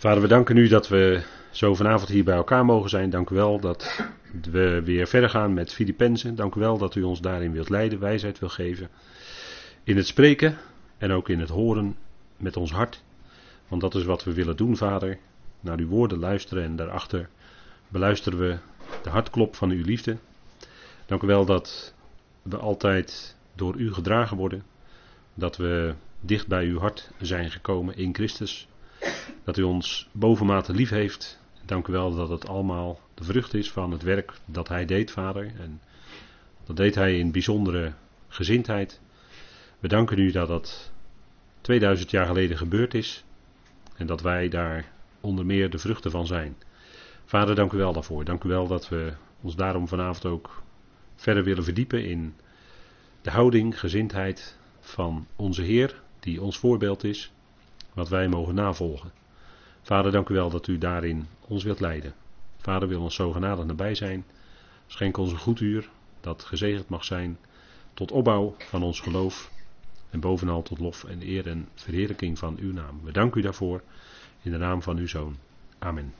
Vader, we danken u dat we zo vanavond hier bij elkaar mogen zijn. Dank u wel dat we weer verder gaan met Filippenzen. Dank u wel dat u ons daarin wilt leiden, wijsheid wil geven. In het spreken en ook in het horen met ons hart. Want dat is wat we willen doen, Vader. Naar uw woorden luisteren en daarachter beluisteren we de hartklop van uw liefde. Dank u wel dat we altijd door u gedragen worden. Dat we dicht bij uw hart zijn gekomen in Christus. Dat u ons bovenmate lief heeft. Dank u wel dat het allemaal de vrucht is van het werk dat hij deed, Vader. En dat deed hij in bijzondere gezindheid. We danken u dat dat 2000 jaar geleden gebeurd is. En dat wij daar onder meer de vruchten van zijn. Vader, dank u wel daarvoor. Dank u wel dat we ons daarom vanavond ook verder willen verdiepen in de houding, gezindheid van onze Heer, die ons voorbeeld is, wat wij mogen navolgen. Vader, dank u wel dat u daarin ons wilt leiden. Vader wil ons zo genadig nabij zijn. Schenk ons een goed uur, dat gezegend mag zijn, tot opbouw van ons geloof en bovenal tot lof en eer en verheerlijking van uw naam. We danken u daarvoor in de naam van uw Zoon. Amen.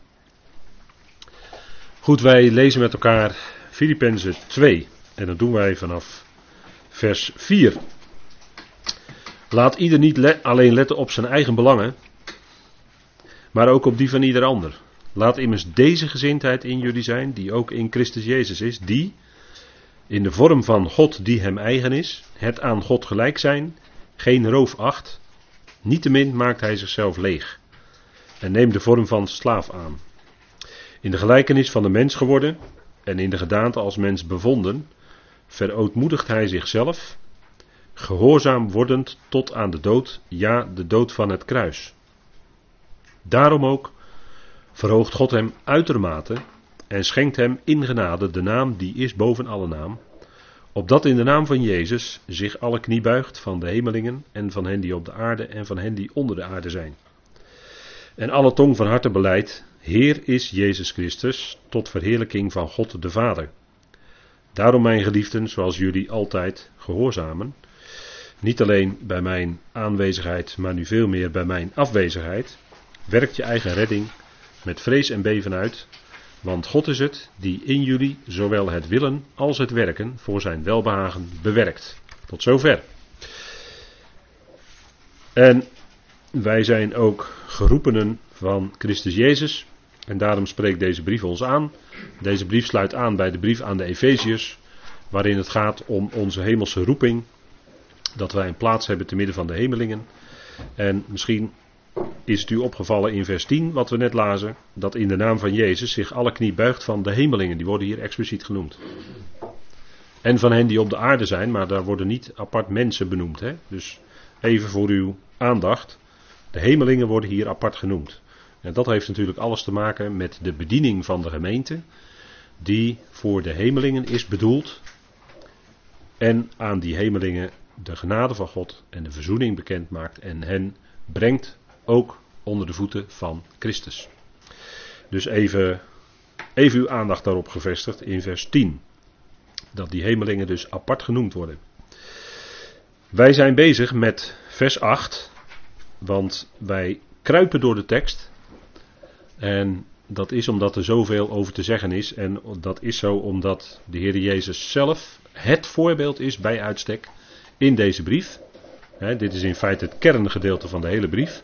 Goed, wij lezen met elkaar Filippenzen 2 en dat doen wij vanaf vers 4. Laat ieder niet alleen letten op zijn eigen belangen, maar ook op die van ieder ander. Laat immers deze gezindheid in jullie zijn, die ook in Christus Jezus is, die, in de vorm van God die hem eigen is, het aan God gelijk zijn, geen roof acht, niettemin maakt hij zichzelf leeg en neemt de vorm van slaaf aan. In de gelijkenis van de mens geworden en in de gedaante als mens bevonden, verootmoedigt hij zichzelf, gehoorzaam wordend tot aan de dood, ja, de dood van het kruis. Daarom ook verhoogt God hem uitermate en schenkt hem in genade de naam die is boven alle naam, opdat in de naam van Jezus zich alle knie buigt van de hemelingen en van hen die op de aarde en van hen die onder de aarde zijn. En alle tong van harte beleidt, Heer is Jezus Christus, tot verheerlijking van God de Vader. Daarom, mijn geliefden, zoals jullie altijd gehoorzamen, niet alleen bij mijn aanwezigheid, maar nu veel meer bij mijn afwezigheid, werkt je eigen redding met vrees en beven uit, want God is het die in jullie zowel het willen als het werken voor zijn welbehagen bewerkt. Tot zover. En wij zijn ook geroepenen van Christus Jezus. En daarom spreekt deze brief ons aan. Deze brief sluit aan bij de brief aan de Efeziërs, waarin het gaat om onze hemelse roeping. Dat wij een plaats hebben te midden van de hemelingen. En misschien is het u opgevallen in vers 10, wat we net lazen, dat in de naam van Jezus zich alle knie buigt van de hemelingen. Die worden hier expliciet genoemd. En van hen die op de aarde zijn, maar daar worden niet apart mensen benoemd. Hè? Dus even voor uw aandacht. De hemelingen worden hier apart genoemd. En dat heeft natuurlijk alles te maken met de bediening van de gemeente, die voor de hemelingen is bedoeld. En aan die hemelingen de genade van God en de verzoening bekend maakt en hen brengt ook onder de voeten van Christus. Dus even, even uw aandacht daarop gevestigd in vers 10. Dat die hemelingen dus apart genoemd worden. Wij zijn bezig met vers 8, want wij kruipen door de tekst. En dat is omdat er zoveel over te zeggen is. En dat is zo omdat de Heer Jezus zelf het voorbeeld is bij uitstek in deze brief. dit is in feite het kerngedeelte van de hele brief.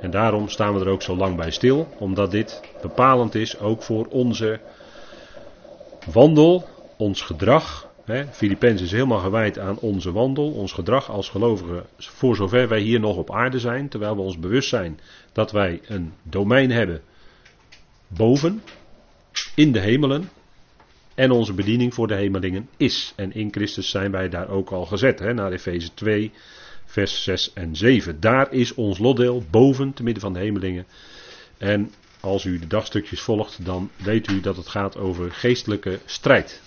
En daarom staan we er ook zo lang bij stil, omdat dit bepalend is ook voor onze wandel, ons gedrag. Filippenzen is helemaal gewijd aan onze wandel, ons gedrag als gelovigen, voor zover wij hier nog op aarde zijn, terwijl we ons bewust zijn dat wij een domein hebben boven, in de hemelen, en onze bediening voor de hemelingen is. En in Christus zijn wij daar ook al gezet, hè, naar Efeze 2, vers 6 en 7. Daar is ons lotdeel boven, te midden van de hemelingen. En als u de dagstukjes volgt, dan weet u dat het gaat over geestelijke strijd.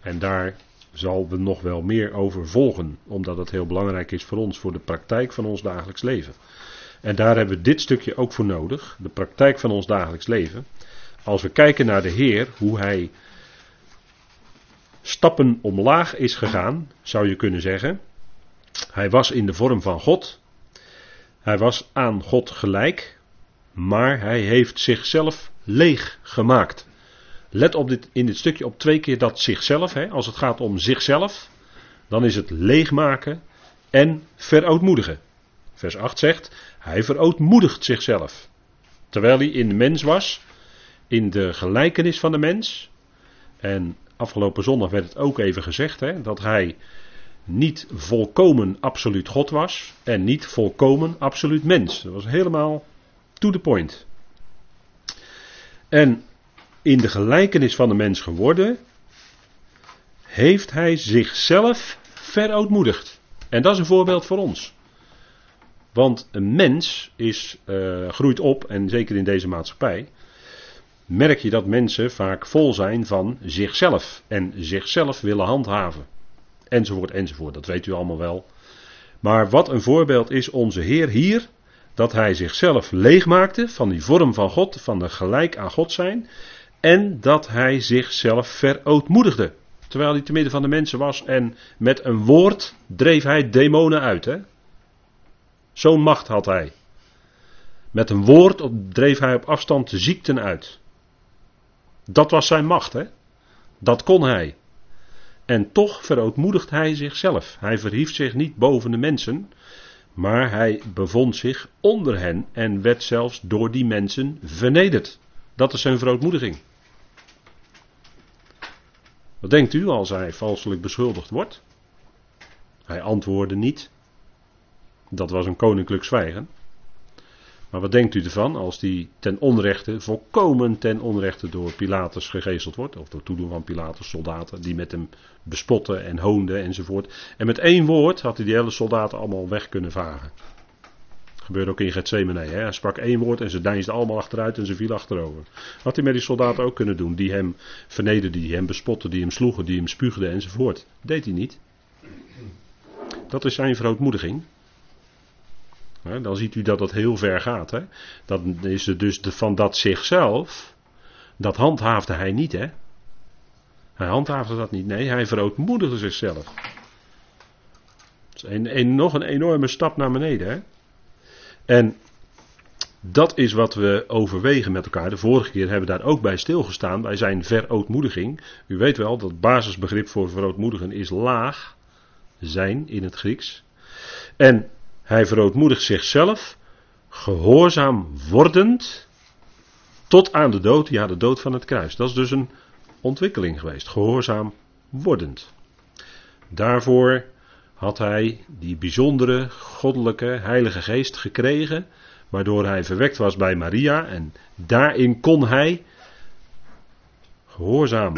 En daar zal we nog wel meer over volgen, omdat het heel belangrijk is voor ons, voor de praktijk van ons dagelijks leven. En daar hebben we dit stukje ook voor nodig, de praktijk van ons dagelijks leven. Als we kijken naar de Heer, hoe Hij stappen omlaag is gegaan, zou je kunnen zeggen. Hij was in de vorm van God. Hij was aan God gelijk. maar hij heeft zichzelf leeg gemaakt. Let op dit, in dit stukje op twee keer dat zichzelf. Hè. Als het gaat om zichzelf, dan is het leegmaken en verootmoedigen. Vers 8 zegt, hij verootmoedigt zichzelf. Terwijl hij in de mens was, in de gelijkenis van de mens. En afgelopen zondag werd het ook even gezegd, hè, dat hij niet volkomen absoluut God was en niet volkomen absoluut mens. Dat was helemaal to the point. En in de gelijkenis van de mens geworden, heeft hij zichzelf verootmoedigd. En dat is een voorbeeld voor ons. Want een mens is, uh, groeit op, en zeker in deze maatschappij, merk je dat mensen vaak vol zijn van zichzelf en zichzelf willen handhaven. Enzovoort, enzovoort. Dat weet u allemaal wel. Maar wat een voorbeeld is onze Heer hier, dat hij zichzelf leegmaakte van die vorm van God, van de gelijk aan God zijn, en dat hij zichzelf verootmoedigde. Terwijl hij te midden van de mensen was en met een woord dreef hij demonen uit. Zo'n macht had hij. Met een woord dreef hij op afstand ziekten uit. Dat was zijn macht, hè? Dat kon hij. En toch verootmoedigt hij zichzelf. Hij verhief zich niet boven de mensen, maar hij bevond zich onder hen en werd zelfs door die mensen vernederd. Dat is zijn verootmoediging. Wat denkt u als hij valselijk beschuldigd wordt? Hij antwoordde niet. Dat was een koninklijk zwijgen. Maar wat denkt u ervan als die ten onrechte, volkomen ten onrechte door Pilatus gegezeld wordt? Of door toedoen van Pilatus soldaten die met hem bespotten en hoonden enzovoort. En met één woord had hij die hele soldaten allemaal weg kunnen vagen. Gebeurde ook in Gethsemane. Hè? Hij sprak één woord en ze deinsden allemaal achteruit en ze viel achterover. Had hij met die soldaten ook kunnen doen. Die hem vernederden, die hem bespotten, die hem sloegen, die hem spuugden enzovoort. Deed hij niet. Dat is zijn verootmoediging. Dan ziet u dat dat heel ver gaat. Hè? Dat is dus van dat zichzelf. Dat handhaafde hij niet. Hè? Hij handhaafde dat niet. Nee, hij verootmoedigde zichzelf. Dat is een, een, nog een enorme stap naar beneden. Hè? En dat is wat we overwegen met elkaar. De vorige keer hebben we daar ook bij stilgestaan, bij zijn verootmoediging. U weet wel, dat basisbegrip voor verootmoedigen is laag zijn in het Grieks. En hij verootmoedigt zichzelf, gehoorzaam wordend, tot aan de dood, ja, de dood van het kruis. Dat is dus een ontwikkeling geweest, gehoorzaam wordend. Daarvoor had hij die bijzondere, goddelijke, heilige geest gekregen, waardoor hij verwekt was bij Maria en daarin kon hij gehoorzaam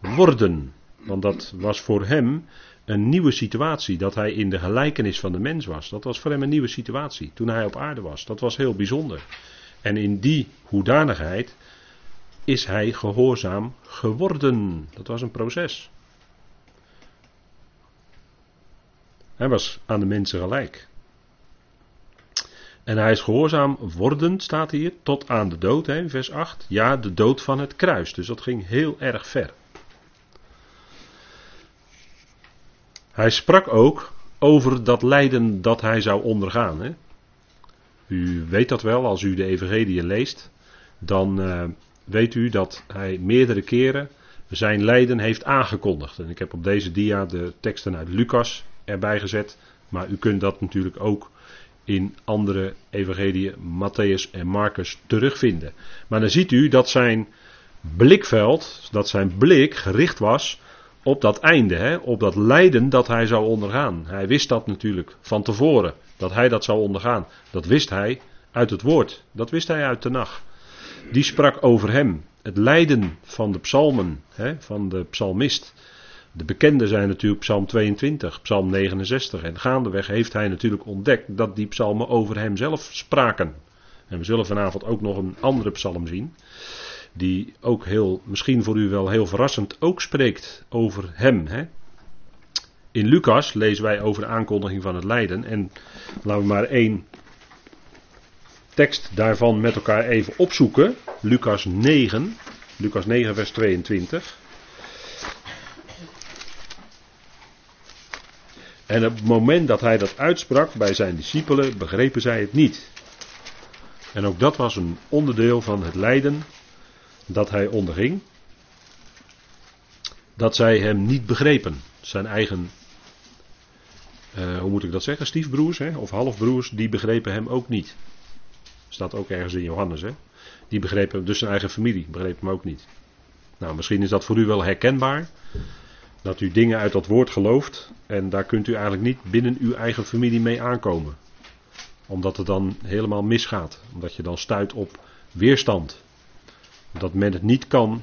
worden. Want dat was voor hem een nieuwe situatie. Dat hij in de gelijkenis van de mens was. Dat was voor hem een nieuwe situatie. Toen hij op aarde was. Dat was heel bijzonder. En in die hoedanigheid is hij gehoorzaam geworden. Dat was een proces. Hij was aan de mensen gelijk. En hij is gehoorzaam wordend, staat hier, tot aan de dood, hè, vers 8. Ja, de dood van het kruis. Dus dat ging heel erg ver. Hij sprak ook over dat lijden dat hij zou ondergaan. Hè? U weet dat wel, als u de Evangelie leest, dan uh, weet u dat hij meerdere keren zijn lijden heeft aangekondigd. En ik heb op deze dia de teksten uit Lucas erbij gezet, maar u kunt dat natuurlijk ook in andere evangeliën, Matthäus en Marcus, terugvinden. Maar dan ziet u dat zijn blikveld, dat zijn blik gericht was op dat einde, hè, op dat lijden dat hij zou ondergaan. Hij wist dat natuurlijk van tevoren, dat hij dat zou ondergaan. Dat wist hij uit het woord, dat wist hij uit de nacht. Die sprak over hem, het lijden van de psalmen, hè, van de psalmist. De bekende zijn natuurlijk Psalm 22, Psalm 69. En gaandeweg heeft hij natuurlijk ontdekt dat die psalmen over hemzelf spraken. En we zullen vanavond ook nog een andere psalm zien die ook heel, misschien voor u wel heel verrassend, ook spreekt over hem. Hè? In Lucas lezen wij over de aankondiging van het lijden. En laten we maar één tekst daarvan met elkaar even opzoeken. Lucas 9, Lucas 9, vers 22. En op het moment dat hij dat uitsprak bij zijn discipelen, begrepen zij het niet. En ook dat was een onderdeel van het lijden dat hij onderging. Dat zij hem niet begrepen. Zijn eigen, uh, hoe moet ik dat zeggen, stiefbroers hè, of halfbroers, die begrepen hem ook niet. Staat ook ergens in Johannes. Hè. Die begrepen, dus zijn eigen familie begreep hem ook niet. Nou, misschien is dat voor u wel herkenbaar. Dat u dingen uit dat woord gelooft. En daar kunt u eigenlijk niet binnen uw eigen familie mee aankomen. Omdat het dan helemaal misgaat. Omdat je dan stuit op weerstand. Dat men het niet kan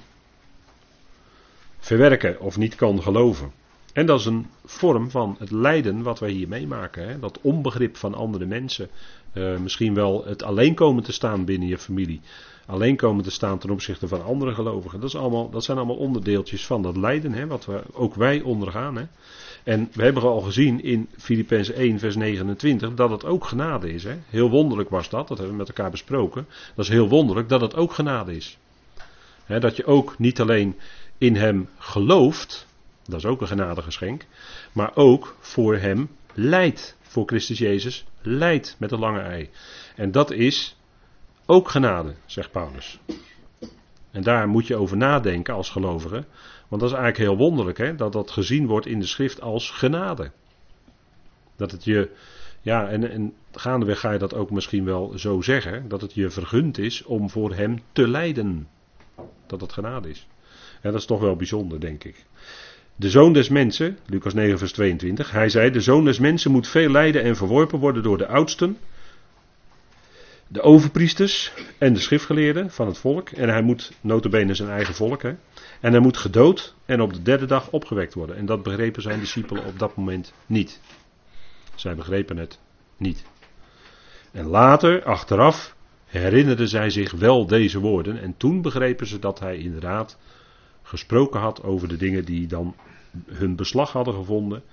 verwerken of niet kan geloven. En dat is een vorm van het lijden wat wij hier meemaken. Hè? Dat onbegrip van andere mensen. Uh, misschien wel het alleen komen te staan binnen je familie alleen komen te staan ten opzichte van andere gelovigen. Dat, is allemaal, dat zijn allemaal onderdeeltjes van dat lijden, hè, wat we, ook wij ondergaan. Hè. En we hebben al gezien in Filippenzen 1, vers 29, dat het ook genade is. Hè. Heel wonderlijk was dat, dat hebben we met elkaar besproken. Dat is heel wonderlijk dat het ook genade is. Dat je ook niet alleen in hem gelooft, dat is ook een genadegeschenk, maar ook voor hem leidt. Voor Christus Jezus leidt met een lange ei. En dat is ook genade, zegt Paulus. En daar moet je over nadenken als gelovige. Want dat is eigenlijk heel wonderlijk, hè? dat dat gezien wordt in de schrift als genade. Dat het je, ja, en, en gaandeweg ga je dat ook misschien wel zo zeggen, dat het je vergund is om voor hem te lijden. Dat het genade is. En dat is toch wel bijzonder, denk ik. De zoon des mensen, Lucas 9, vers 22, hij zei: De zoon des mensen moet veel lijden en verworpen worden door de oudsten de overpriesters en de schriftgeleerden van het volk. En hij moet notabene zijn eigen volk. Hè, en hij moet gedood en op de derde dag opgewekt worden. En dat begrepen zijn discipelen op dat moment niet. Zij begrepen het niet. En later, achteraf, herinnerden zij zich wel deze woorden. En toen begrepen ze dat hij inderdaad gesproken had over de dingen die dan hun beslag hadden gevonden.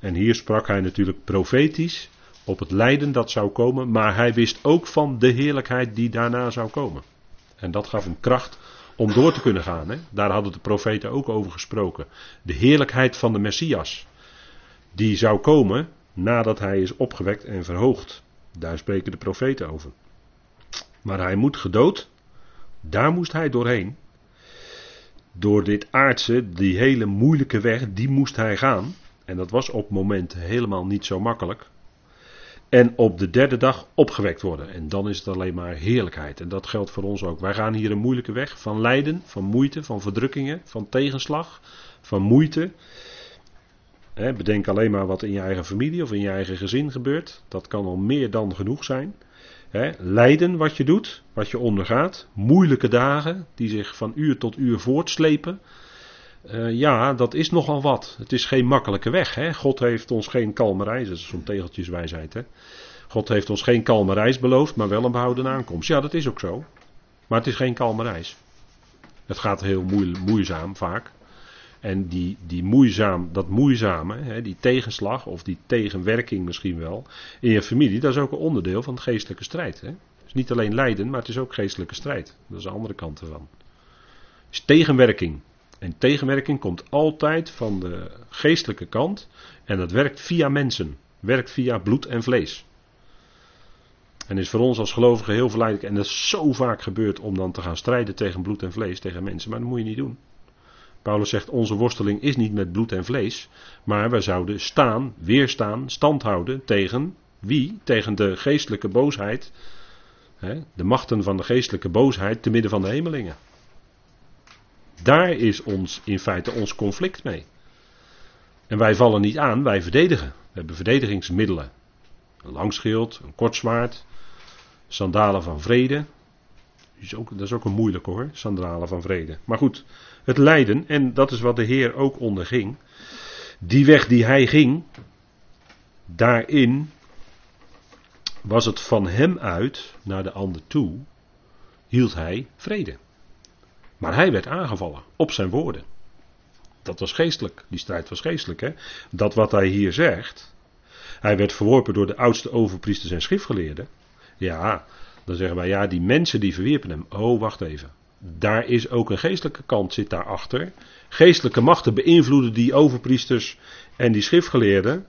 En hier sprak hij natuurlijk profetisch op het lijden dat zou komen, maar hij wist ook van de heerlijkheid die daarna zou komen. En dat gaf hem kracht om door te kunnen gaan. Hè? Daar hadden de profeten ook over gesproken. De heerlijkheid van de Messias. Die zou komen nadat hij is opgewekt en verhoogd. Daar spreken de profeten over. Maar hij moet gedood. Daar moest hij doorheen. Door dit aardse, die hele moeilijke weg, die moest hij gaan. En dat was op het moment helemaal niet zo makkelijk. En op de derde dag opgewekt worden. En dan is het alleen maar heerlijkheid. En dat geldt voor ons ook. Wij gaan hier een moeilijke weg van lijden, van moeite, van verdrukkingen, van tegenslag, van moeite. bedenk alleen maar wat in je eigen familie of in je eigen gezin gebeurt. Dat kan al meer dan genoeg zijn. Lijden wat je doet, wat je ondergaat. Moeilijke dagen die zich van uur tot uur voortslepen. Uh, ja, dat is nogal wat. Het is geen makkelijke weg. Hè? God heeft ons geen kalme reis. Dat is zo'n tegeltjeswijsheid. Hè? God heeft ons geen kalme reis beloofd, maar wel een behouden aankomst. Ja, dat is ook zo. Maar het is geen kalme reis. Het gaat heel moeizaam vaak. En die, die moeizaam, dat moeizame, hè, die tegenslag of die tegenwerking misschien wel, in je familie, dat is ook een onderdeel van geestelijke strijd. Hè? Het is niet alleen lijden, maar het is ook geestelijke strijd. Dat is de andere kant ervan. Het is tegenwerking. En tegenwerking komt altijd van de geestelijke kant. En dat werkt via mensen. Werkt via bloed en vlees. En is voor ons als gelovigen heel verleidelijk. En dat is zo vaak gebeurd om dan te gaan strijden tegen bloed en vlees, tegen mensen. Maar dat moet je niet doen. Paulus zegt: Onze worsteling is niet met bloed en vlees. Maar wij zouden staan, weerstaan, stand houden tegen wie? Tegen de geestelijke boosheid. Hè, de machten van de geestelijke boosheid te midden van de hemelingen. Daar is ons in feite ons conflict mee. En wij vallen niet aan, wij verdedigen. We hebben verdedigingsmiddelen. Een langschild, een kortzwaard, sandalen van vrede. Is ook, dat is ook een moeilijke hoor, sandalen van vrede. Maar goed, het lijden, en dat is wat de Heer ook onderging. Die weg die hij ging, daarin was het van hem uit naar de ander toe, hield hij vrede. Maar hij werd aangevallen op zijn woorden. Dat was geestelijk. Die strijd was geestelijk. Hè? Dat wat hij hier zegt. Hij werd verworpen door de oudste overpriesters en schriftgeleerden. Ja, dan zeggen wij ja, die mensen die verwierpen hem. Oh, wacht even. Daar is ook een geestelijke kant zit daarachter. Geestelijke machten beïnvloeden die overpriesters en die schriftgeleerden.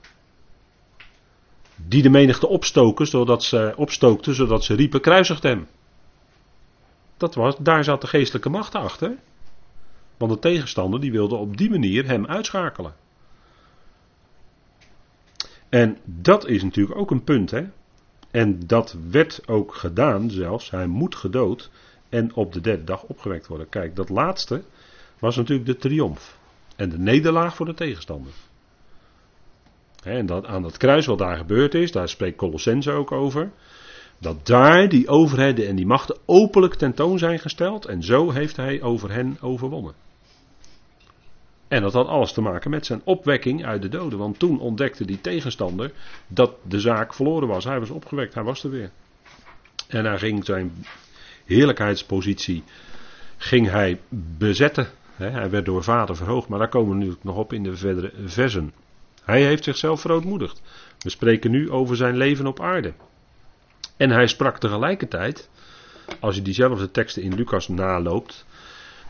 Die de menigte opstoken, zodat ze, opstookten, zodat ze riepen: kruisigt hem. Dat was, daar zat de geestelijke macht achter. Want de tegenstander die wilde op die manier hem uitschakelen. En dat is natuurlijk ook een punt, hè? En dat werd ook gedaan zelfs. Hij moet gedood en op de derde dag opgewekt worden. Kijk, dat laatste was natuurlijk de triomf. En de nederlaag voor de tegenstander. En dat, aan dat kruis wat daar gebeurd is, daar spreekt Colossense ook over. Dat daar die overheden en die machten openlijk tentoon zijn gesteld. En zo heeft hij over hen overwonnen. En dat had alles te maken met zijn opwekking uit de doden. Want toen ontdekte die tegenstander dat de zaak verloren was. Hij was opgewekt, hij was er weer. En hij ging zijn heerlijkheidspositie ging hij bezetten. Hij werd door vader verhoogd, maar daar komen we nu nog op in de verdere versen. Hij heeft zichzelf verootmoedigd. We spreken nu over zijn leven op aarde. En hij sprak tegelijkertijd, als je diezelfde teksten in Lucas naloopt,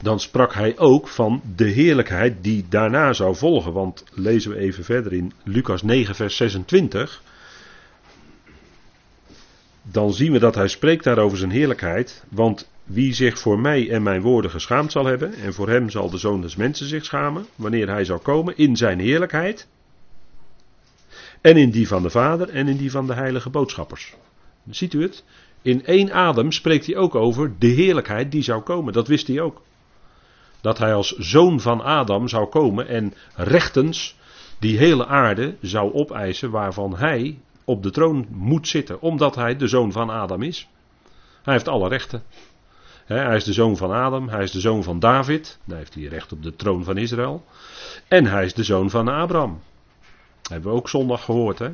dan sprak hij ook van de heerlijkheid die daarna zou volgen. Want lezen we even verder in Lucas 9, vers 26. Dan zien we dat hij spreekt daarover zijn heerlijkheid. Want wie zich voor mij en mijn woorden geschaamd zal hebben, en voor hem zal de zoon des mensen zich schamen, wanneer hij zal komen in zijn heerlijkheid. En in die van de Vader en in die van de heilige boodschappers. Ziet u het? In één adem spreekt hij ook over de heerlijkheid die zou komen. Dat wist hij ook dat hij als zoon van Adam zou komen en rechtens die hele aarde zou opeisen waarvan hij op de troon moet zitten, omdat hij de zoon van Adam is. Hij heeft alle rechten. hij is de zoon van Adam, hij is de zoon van David, daar heeft hij recht op de troon van Israël. En hij is de zoon van Abraham. Hebben we ook zondag gehoord. Hè?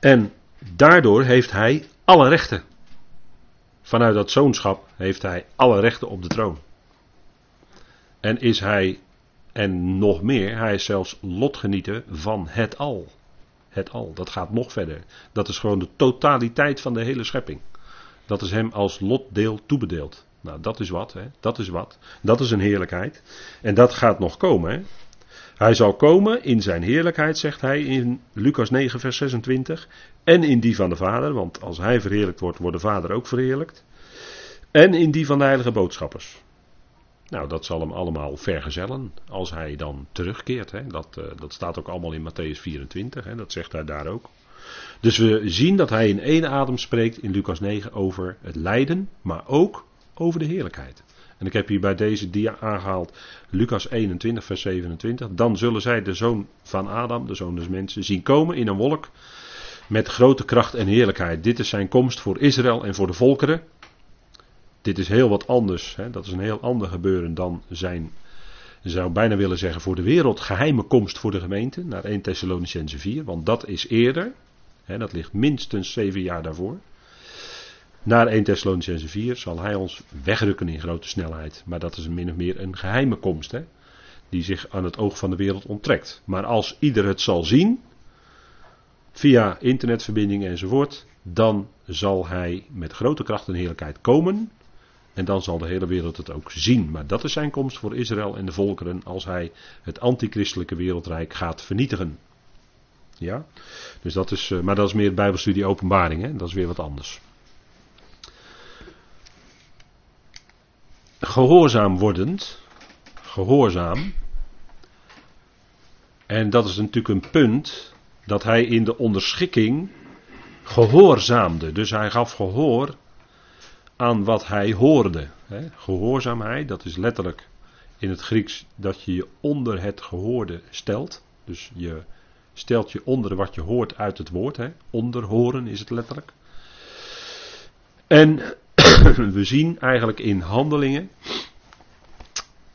En daardoor heeft hij alle rechten. Vanuit dat zoonschap heeft hij alle rechten op de troon. En is hij, en nog meer, hij is zelfs lotgenieter van het al. Het al, dat gaat nog verder. Dat is gewoon de totaliteit van de hele schepping. Dat is hem als lotdeel toebedeeld. Nou, dat is wat, hè? dat is wat. Dat is een heerlijkheid. En dat gaat nog komen. Hè? Hij zal komen in zijn heerlijkheid, zegt hij in Lucas 9, vers 26. En in die van de Vader, want als hij verheerlijkt wordt, wordt de Vader ook verheerlijkt. En in die van de heilige boodschappers. Nou, dat zal hem allemaal vergezellen als hij dan terugkeert. Hè. Dat, uh, dat staat ook allemaal in Matthäus 24, hè. dat zegt hij daar ook. Dus we zien dat hij in één adem spreekt in Lucas 9 over het lijden, maar ook over de heerlijkheid. En ik heb hier bij deze dia aangehaald Lucas 21, vers 27. Dan zullen zij de zoon van Adam, de zoon des mensen, zien komen in een wolk met grote kracht en heerlijkheid. Dit is zijn komst voor Israël en voor de volkeren. Dit is heel wat anders. Hè? Dat is een heel ander gebeuren dan zijn, zou bijna willen zeggen, voor de wereld geheime komst voor de gemeente. Naar 1 Thessalonicense 4. Want dat is eerder. Hè, dat ligt minstens zeven jaar daarvoor. Naar 1 Thessalonicense 4 zal hij ons wegrukken in grote snelheid. Maar dat is min of meer een geheime komst. Hè? Die zich aan het oog van de wereld onttrekt. Maar als ieder het zal zien. Via internetverbindingen enzovoort. Dan zal hij met grote kracht en heerlijkheid komen. En dan zal de hele wereld het ook zien. Maar dat is zijn komst voor Israël en de volkeren als hij het antichristelijke wereldrijk gaat vernietigen. Ja, dus dat is, eh, maar dat is meer Bijbelstudie openbaring, hè? dat is weer wat anders. Gehoorzaam wordend, gehoorzaam. En dat is natuurlijk een punt dat hij in de onderschikking gehoorzaamde. Dus hij gaf gehoor aan wat hij hoorde. Gehoorzaamheid, dat is letterlijk in het Grieks dat je je onder het gehoorde stelt. Dus je stelt je onder wat je hoort uit het woord. Hè. Onderhoren is het letterlijk. En we zien eigenlijk in handelingen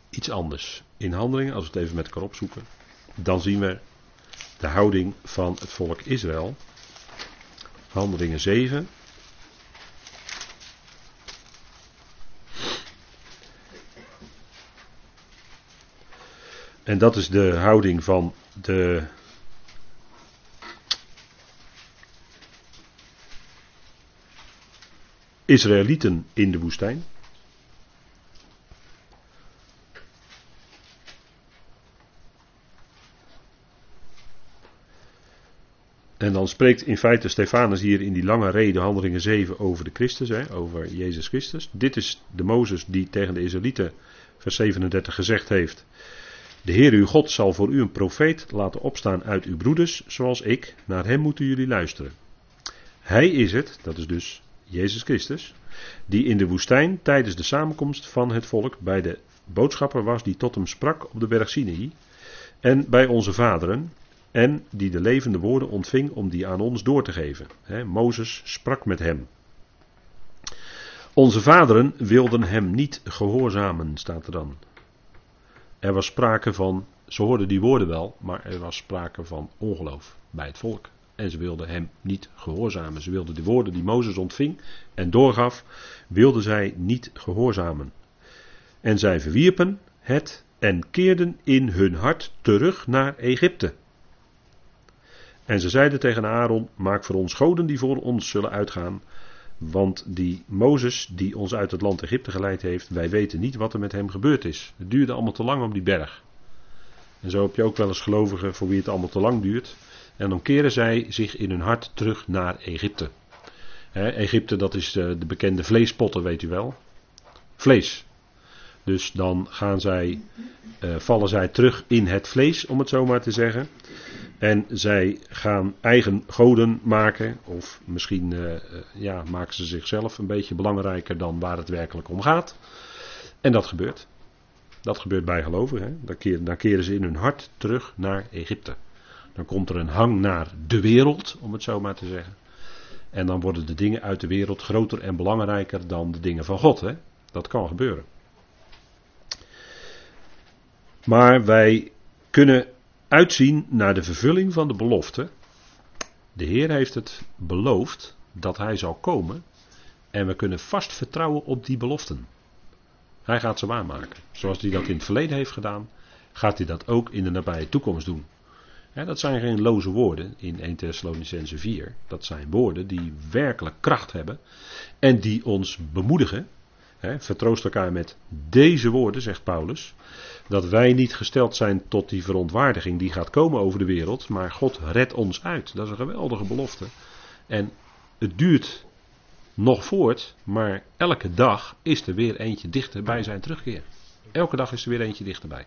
iets anders. In handelingen, als we het even met elkaar opzoeken, dan zien we de houding van het volk Israël. Handelingen 7. En dat is de houding van de. Israëlieten in de woestijn. En dan spreekt in feite Stefanus hier in die lange reden, handelingen 7, over de Christus, hè, over Jezus Christus. Dit is de Mozes die tegen de Israëlieten, vers 37, gezegd heeft. De Heer uw God zal voor u een profeet laten opstaan uit uw broeders, zoals ik. Naar hem moeten jullie luisteren. Hij is het, dat is dus Jezus Christus, die in de woestijn tijdens de samenkomst van het volk bij de boodschapper was die tot hem sprak op de berg Sinai en bij onze vaderen en die de levende woorden ontving om die aan ons door te geven. Mozes sprak met hem. Onze vaderen wilden hem niet gehoorzamen, staat er dan. Er was sprake van, ze hoorden die woorden wel, maar er was sprake van ongeloof bij het volk. En ze wilden hem niet gehoorzamen. Ze wilden de woorden die Mozes ontving en doorgaf, wilden zij niet gehoorzamen. En zij verwierpen het en keerden in hun hart terug naar Egypte. En ze zeiden tegen Aaron: Maak voor ons goden die voor ons zullen uitgaan. Want die Mozes, die ons uit het land Egypte geleid heeft, wij weten niet wat er met hem gebeurd is. Het duurde allemaal te lang op die berg. En zo heb je ook wel eens gelovigen voor wie het allemaal te lang duurt. En dan keren zij zich in hun hart terug naar Egypte. Egypte, dat is de, de bekende vleespotten, weet u wel. Vlees. Dus dan gaan zij, uh, vallen zij terug in het vlees, om het zo maar te zeggen. En zij gaan eigen goden maken, of misschien uh, ja, maken ze zichzelf een beetje belangrijker dan waar het werkelijk om gaat. En dat gebeurt. Dat gebeurt bij gelovigen. Dan keren ze in hun hart terug naar Egypte. Dan komt er een hang naar de wereld, om het zo maar te zeggen. En dan worden de dingen uit de wereld groter en belangrijker dan de dingen van God. Hè? Dat kan gebeuren. Maar wij kunnen uitzien naar de vervulling van de belofte. De Heer heeft het beloofd dat Hij zal komen. En we kunnen vast vertrouwen op die beloften. Hij gaat ze waarmaken. Zoals hij dat in het verleden heeft gedaan, gaat hij dat ook in de nabije toekomst doen. dat zijn geen loze woorden in 1 Thessalonicense 4. Dat zijn woorden die werkelijk kracht hebben en die ons bemoedigen. Vertroost elkaar met deze woorden, zegt Paulus dat wij niet gesteld zijn tot die verontwaardiging die gaat komen over de wereld, maar God redt ons uit. Dat is een geweldige belofte. En het duurt nog voort, maar elke dag is er weer eentje dichter bij zijn terugkeer. Elke dag is er weer eentje dichterbij.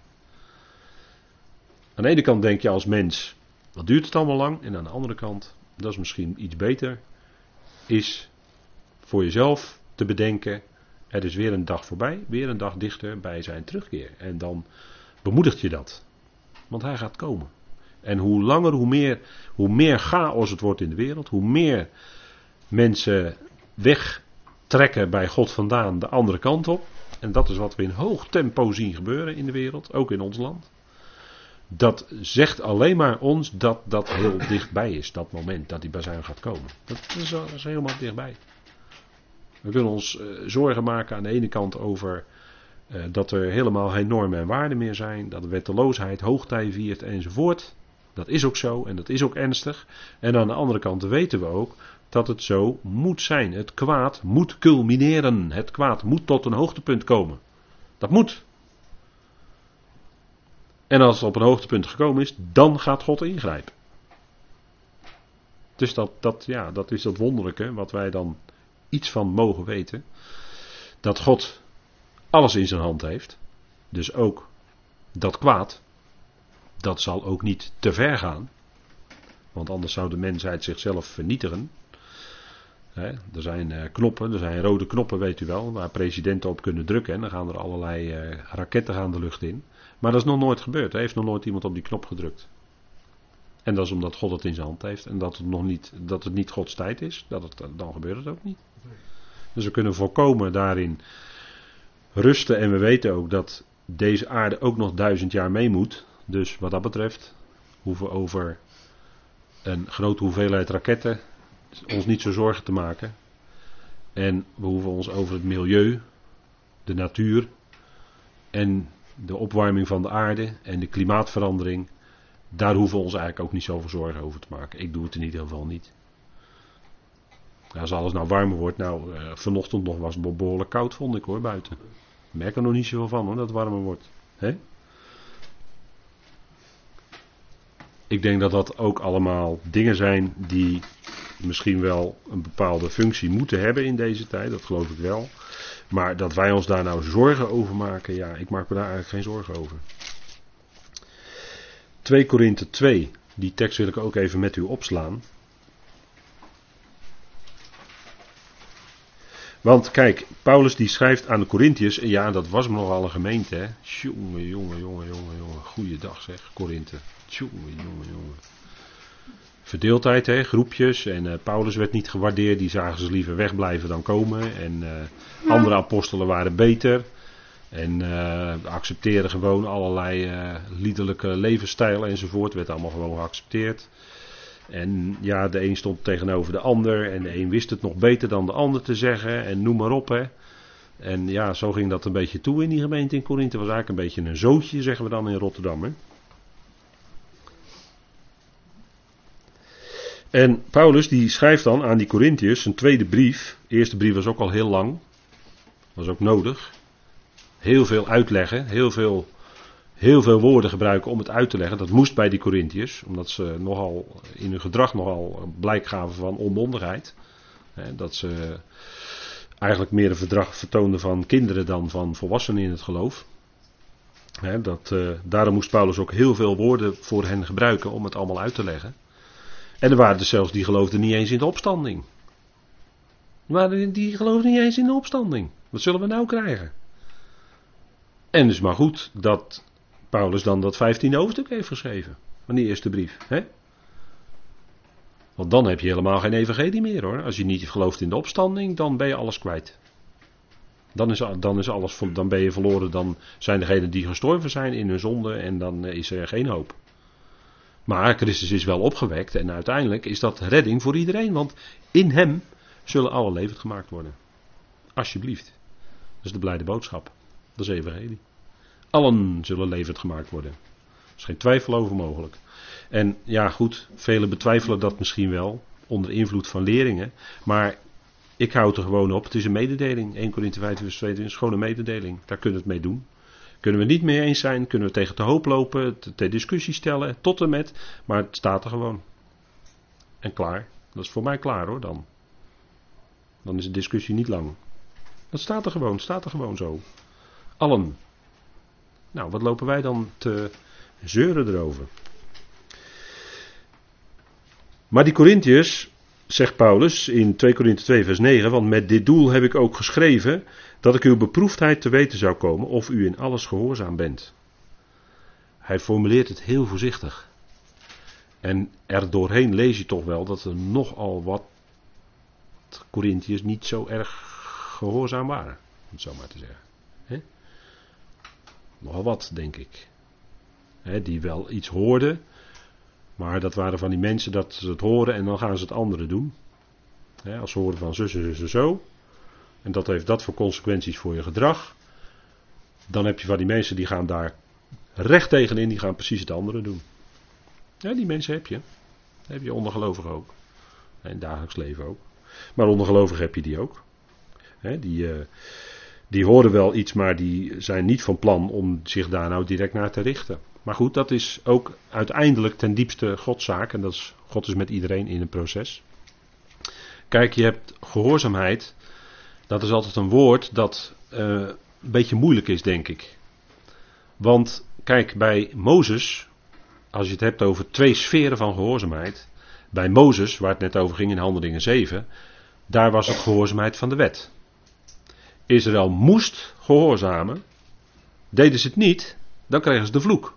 Aan de ene kant denk je als mens, wat duurt het allemaal lang? En aan de andere kant, dat is misschien iets beter, is voor jezelf te bedenken, er is weer een dag voorbij, weer een dag dichter bij zijn terugkeer. En dan bemoedigt je dat. Want hij gaat komen. En hoe langer, hoe meer, hoe meer chaos het wordt in de wereld, hoe meer mensen wegtrekken bij God vandaan de andere kant op. En dat is wat we in hoog tempo zien gebeuren in de wereld, ook in ons land. Dat zegt alleen maar ons dat dat heel dichtbij is, dat moment dat die bazuin gaat komen. Dat is, dat is helemaal dichtbij. We kunnen ons uh, zorgen maken aan de ene kant over uh, dat er helemaal geen normen en waarden meer zijn, dat de wetteloosheid hoogtij viert enzovoort. Dat is ook zo en dat is ook ernstig. En aan de andere kant weten we ook dat het zo moet zijn. Het kwaad moet culmineren. Het kwaad moet tot een hoogtepunt komen. Dat moet. En als het op een hoogtepunt gekomen is, dan gaat God ingrijpen. Dus dat, dat, ja, dat is dat wonderlijke wat wij dan iets van mogen weten. Dat God alles in zijn hand heeft. Dus ook dat kwaad. Dat zal ook niet te ver gaan. Want anders zou de mensheid zichzelf vernietigen. er zijn uh, knoppen, er zijn rode knoppen, weet u wel, waar presidenten op kunnen drukken. En dan gaan er allerlei uh, raketten gaan de lucht in. Maar dat is nog nooit gebeurd. Er heeft nog nooit iemand op die knop gedrukt. En dat is omdat God het in zijn hand heeft en dat het, nog niet, dat het niet Gods tijd is. Dat het, dan gebeurt het ook niet. Dus we kunnen voorkomen daarin rusten. En we weten ook dat deze aarde ook nog duizend jaar mee moet. Dus wat dat betreft hoeven we over een grote hoeveelheid raketten ons niet zo zorgen te maken. En we hoeven ons over het milieu, de natuur en de opwarming van de aarde en de klimaatverandering. Daar hoeven we ons eigenlijk ook niet zoveel zorgen over te maken. Ik doe het in ieder geval niet. Als alles nou warmer wordt, nou uh, vanochtend nog was het behoorlijk koud vond ik hoor buiten. Merk er nog niet zoveel van hoor dat het warmer wordt. Ik denk dat dat ook allemaal dingen zijn die misschien wel een bepaalde functie moeten hebben in deze tijd, dat geloof ik wel. Maar dat wij ons daar nou zorgen over maken, ja, ik maak me daar eigenlijk geen zorgen over. 2 Korinthe 2, die tekst wil ik ook even met u opslaan. Want kijk, Paulus die schrijft aan de Corinthiërs, en ja, dat was nogal een gemeente, hè. Jongen, jongen, jongen, jongen, jongen. Goeiedag zeg, Korinthe. Jongen, jongen, jongen. Verdeeldheid, hè, groepjes. En uh, Paulus werd niet gewaardeerd, die zagen ze liever wegblijven dan komen. En uh, andere apostelen waren beter. En uh, accepteerden gewoon allerlei liederlijke levensstijlen enzovoort. Werd allemaal gewoon geaccepteerd. En ja, de een stond tegenover de ander. En de een wist het nog beter dan de ander te zeggen. En noem maar op, hè. En ja, zo ging dat een beetje toe in die gemeente in Korinthe. was eigenlijk een beetje een zootje, zeggen we dan in Rotterdam, hè. En Paulus die schrijft dan aan die Corinthiërs een tweede brief. De eerste brief was ook al heel lang. Was ook nodig. Heel veel uitleggen, heel veel, heel veel woorden gebruiken om het uit te leggen. Dat moest bij die Corinthiërs, omdat ze nogal in hun gedrag nogal blijk gaven van onmondigheid. Dat ze eigenlijk meer een verdrag vertoonden van kinderen dan van volwassenen in het geloof. dat, uh, daarom moest Paulus ook heel veel woorden voor hen gebruiken om het allemaal uit te leggen. En er waren er zelfs die geloofden niet eens in de opstanding. Die geloofden niet eens in de opstanding. Wat zullen we nou krijgen? En is maar goed dat Paulus dan dat 15e hoofdstuk heeft geschreven. Van die eerste brief. Hè? Want dan heb je helemaal geen evangelie meer hoor. Als je niet gelooft in de opstanding, dan ben je alles kwijt. Dan is, dan is alles, dan ben je verloren. Dan zijn degenen die gestorven zijn in hun zonde en dan is er geen hoop. Maar Christus is wel opgewekt en uiteindelijk is dat redding voor iedereen, want in Hem zullen alle levend gemaakt worden. Alsjeblieft. Dat is de blijde boodschap. Dat is evangelie. Allen zullen levend gemaakt worden. Er is geen twijfel over mogelijk. En ja, goed, velen betwijfelen dat misschien wel, onder invloed van leringen. Maar ik houd er gewoon op, het is een mededeling. 1 Corinthië 5 vers 2 is gewoon een mededeling. Daar kunnen we het mee doen. Kunnen we niet mee eens zijn, kunnen we tegen te hoop lopen, ter discussie stellen, tot en met. Maar het staat er gewoon. En klaar. Dat is voor mij klaar hoor dan. Dan is de discussie niet lang. Dat staat er gewoon, staat er gewoon zo. Allen. Nou, wat lopen wij dan te zeuren erover? Maar die Corinthiërs, zegt Paulus in 2 Korinthe 2 vers 9, want met dit doel heb ik ook geschreven, dat ik uw beproefdheid te weten zou komen of u in alles gehoorzaam bent. Hij formuleert het heel voorzichtig. En er doorheen lees je toch wel dat er nogal wat Corinthiërs niet zo erg gehoorzaam waren, om het zo maar te zeggen. He? Nogal wat, denk ik. die wel iets hoorden, maar dat waren van die mensen dat ze het horen en dan gaan ze het andere doen. als ze horen van zus en zus en zo, en dat heeft dat voor consequenties voor je gedrag. Dan heb je van die mensen die gaan daar recht tegenin, die gaan precies het andere doen. Ja, die mensen heb je. Heb je ondergelovigen ook. In het dagelijks leven ook. Maar ondergelovigen heb je die ook. die, uh, die horen wel iets, maar die zijn niet van plan om zich daar nou direct naar te richten. Maar goed, dat is ook uiteindelijk ten diepste Godszaak. En dat is, God is met iedereen in een proces. Kijk, je hebt gehoorzaamheid dat is altijd een woord dat uh, een beetje moeilijk is, denk ik. Want kijk, bij Mozes, als je het hebt over twee sferen van gehoorzaamheid. Bij Mozes, waar het net over ging in Handelingen 7, daar was het gehoorzaamheid van de wet. Israël moest gehoorzamen. Deden ze het niet, dan kregen ze de vloek.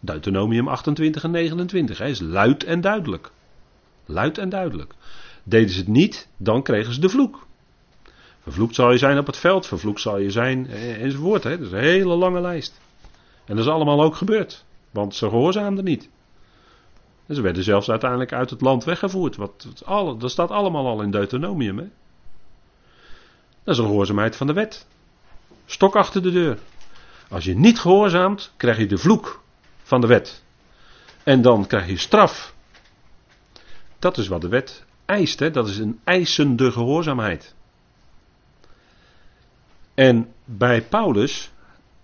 Deuteronomium 28 en 29 hè, is luid en duidelijk. Luid en duidelijk. Deden ze het niet, dan kregen ze de vloek. Vervloekt zal je zijn op het veld, vervloekt zal je zijn eh, enzovoort. Hè. Dat is een hele lange lijst. En dat is allemaal ook gebeurd. Want ze gehoorzaamden niet. En ze werden zelfs uiteindelijk uit het land weggevoerd. Wat, dat staat allemaal al in Deuteronomium. Hè. Dat is een gehoorzaamheid van de wet. Stok achter de deur. Als je niet gehoorzaamt, krijg je de vloek van de wet. En dan krijg je straf. Dat is wat de wet eist. Hè. Dat is een eisende gehoorzaamheid. En bij Paulus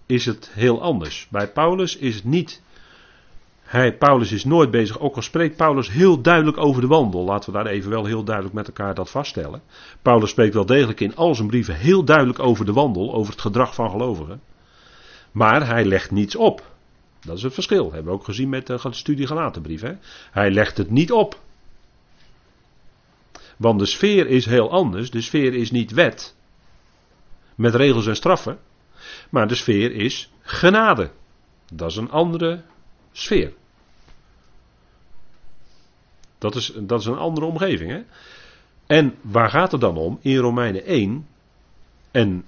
is het heel anders. Bij Paulus is het niet Hij, Paulus is nooit bezig, ook al spreekt Paulus heel duidelijk over de wandel. Laten we daar even wel heel duidelijk met elkaar dat vaststellen. Paulus spreekt wel degelijk in al zijn brieven heel duidelijk over de wandel, over het gedrag van gelovigen. Maar hij legt niets op. Dat is het verschil. Dat hebben we ook gezien met de studie Galatenbrief. Hè? Hij legt het niet op. Want de sfeer is heel anders. De sfeer is niet wet. Met regels en straffen. Maar de sfeer is genade. Dat is een andere sfeer. Dat is, dat is een andere omgeving. Hè? En waar gaat het dan om? In Romeinen 1 en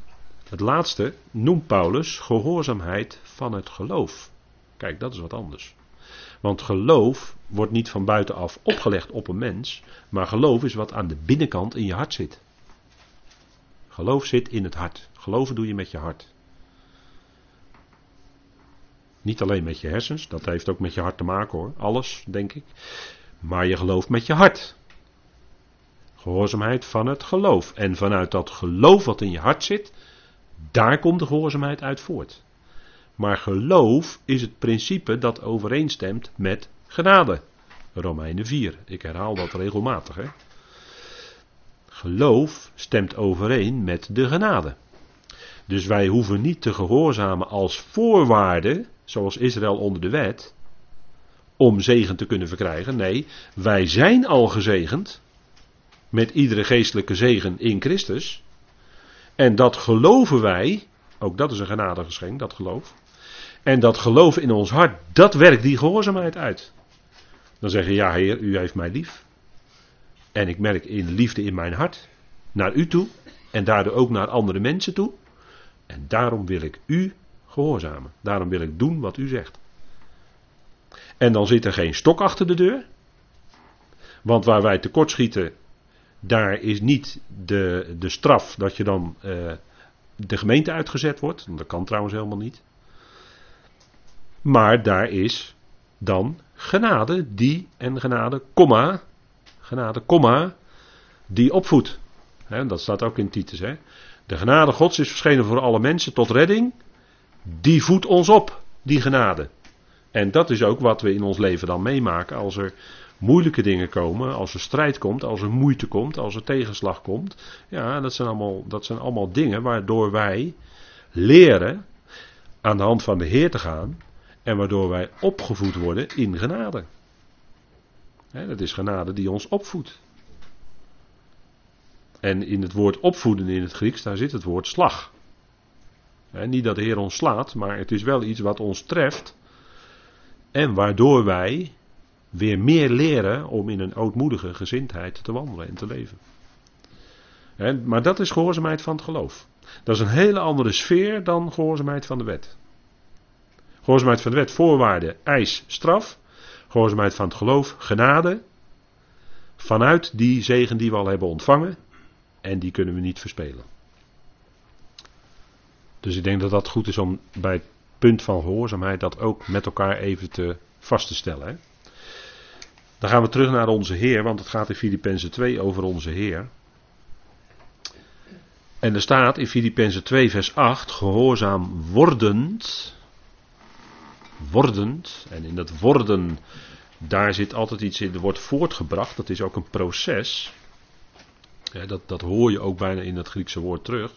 het laatste noemt Paulus gehoorzaamheid van het geloof. Kijk, dat is wat anders. Want geloof wordt niet van buitenaf opgelegd op een mens, maar geloof is wat aan de binnenkant in je hart zit. Geloof zit in het hart. Geloven doe je met je hart. Niet alleen met je hersens, dat heeft ook met je hart te maken hoor. Alles, denk ik. Maar je gelooft met je hart. Gehoorzaamheid van het geloof. En vanuit dat geloof wat in je hart zit, daar komt de gehoorzaamheid uit voort. Maar geloof is het principe dat overeenstemt met genade. Romeinen 4. Ik herhaal dat regelmatig. Hè? Geloof stemt overeen met de genade. Dus wij hoeven niet te gehoorzamen als voorwaarde, zoals Israël onder de wet, om zegen te kunnen verkrijgen. Nee, wij zijn al gezegend met iedere geestelijke zegen in Christus. En dat geloven wij, ook dat is een genadegeschenk, dat geloof. En dat geloof in ons hart, dat werkt die gehoorzaamheid uit. Dan zeg je, ja Heer, u heeft mij lief. En ik merk in liefde in mijn hart naar u toe. En daardoor ook naar andere mensen toe. En daarom wil ik u gehoorzamen. Daarom wil ik doen wat u zegt. En dan zit er geen stok achter de deur. Want waar wij tekortschieten, daar is niet de, de straf dat je dan uh, de gemeente uitgezet wordt. Dat kan trouwens helemaal niet. Maar daar is dan genade, die en genade, komma, genade, komma, die opvoedt. He, dat staat ook in Titus. Hè. De genade Gods is verschenen voor alle mensen tot redding. Die voedt ons op, die genade. En dat is ook wat we in ons leven dan meemaken als er moeilijke dingen komen, als er strijd komt, als er moeite komt, als er tegenslag komt. Ja, dat zijn allemaal, dat zijn allemaal dingen waardoor wij leren aan de hand van de Heer te gaan en waardoor wij opgevoed worden in genade. dat is genade die ons opvoedt. En in het woord opvoeden in het Grieks, daar zit het woord slag. niet dat de Heer ons slaat, maar het is wel iets wat ons treft. En waardoor wij weer meer leren om in een ootmoedige gezindheid te wandelen en te leven. maar dat is gehoorzaamheid van het geloof. Dat is een hele andere sfeer dan gehoorzaamheid van de wet. Gehoorzaamheid van de wet, voorwaarden, eis, straf. Gehoorzaamheid van het geloof, genade. Vanuit die zegen die we al hebben ontvangen. En die kunnen we niet verspelen. Dus ik denk dat dat goed is om bij het punt van gehoorzaamheid dat ook met elkaar even te vast te stellen. Hè? Dan gaan we terug naar onze Heer, want het gaat in Filippenzen 2 over onze Heer. En er staat in Filippenzen 2 vers 8, gehoorzaam wordend wordend. En in dat worden, daar zit altijd iets in, er wordt voortgebracht. Dat is ook een proces. Dat, dat hoor je ook bijna in het Griekse woord terug.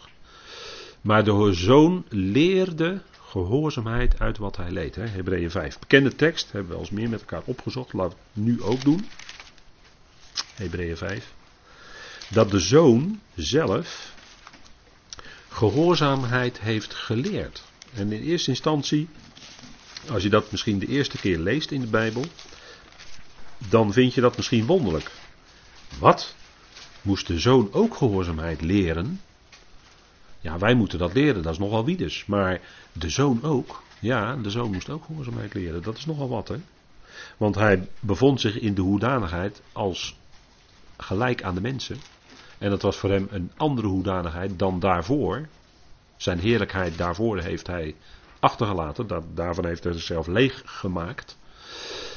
Maar de zoon leerde gehoorzaamheid uit wat hij leed. Hebreeën 5. Bekende tekst, hebben we al eens meer met elkaar opgezocht. Laten we het nu ook doen. Hebreeën 5. Dat de zoon zelf gehoorzaamheid heeft geleerd. En in eerste instantie als je dat misschien de eerste keer leest in de Bijbel, dan vind je dat misschien wonderlijk. Wat? Moest de zoon ook gehoorzaamheid leren? Ja, wij moeten dat leren, dat is nogal wie dus. Maar de zoon ook. Ja, de zoon moest ook gehoorzaamheid leren. Dat is nogal wat, hè? Want hij bevond zich in de hoedanigheid als gelijk aan de mensen. En dat was voor hem een andere hoedanigheid dan daarvoor. Zijn heerlijkheid daarvoor heeft hij achtergelaten. Daarvan heeft hij zichzelf leeg gemaakt.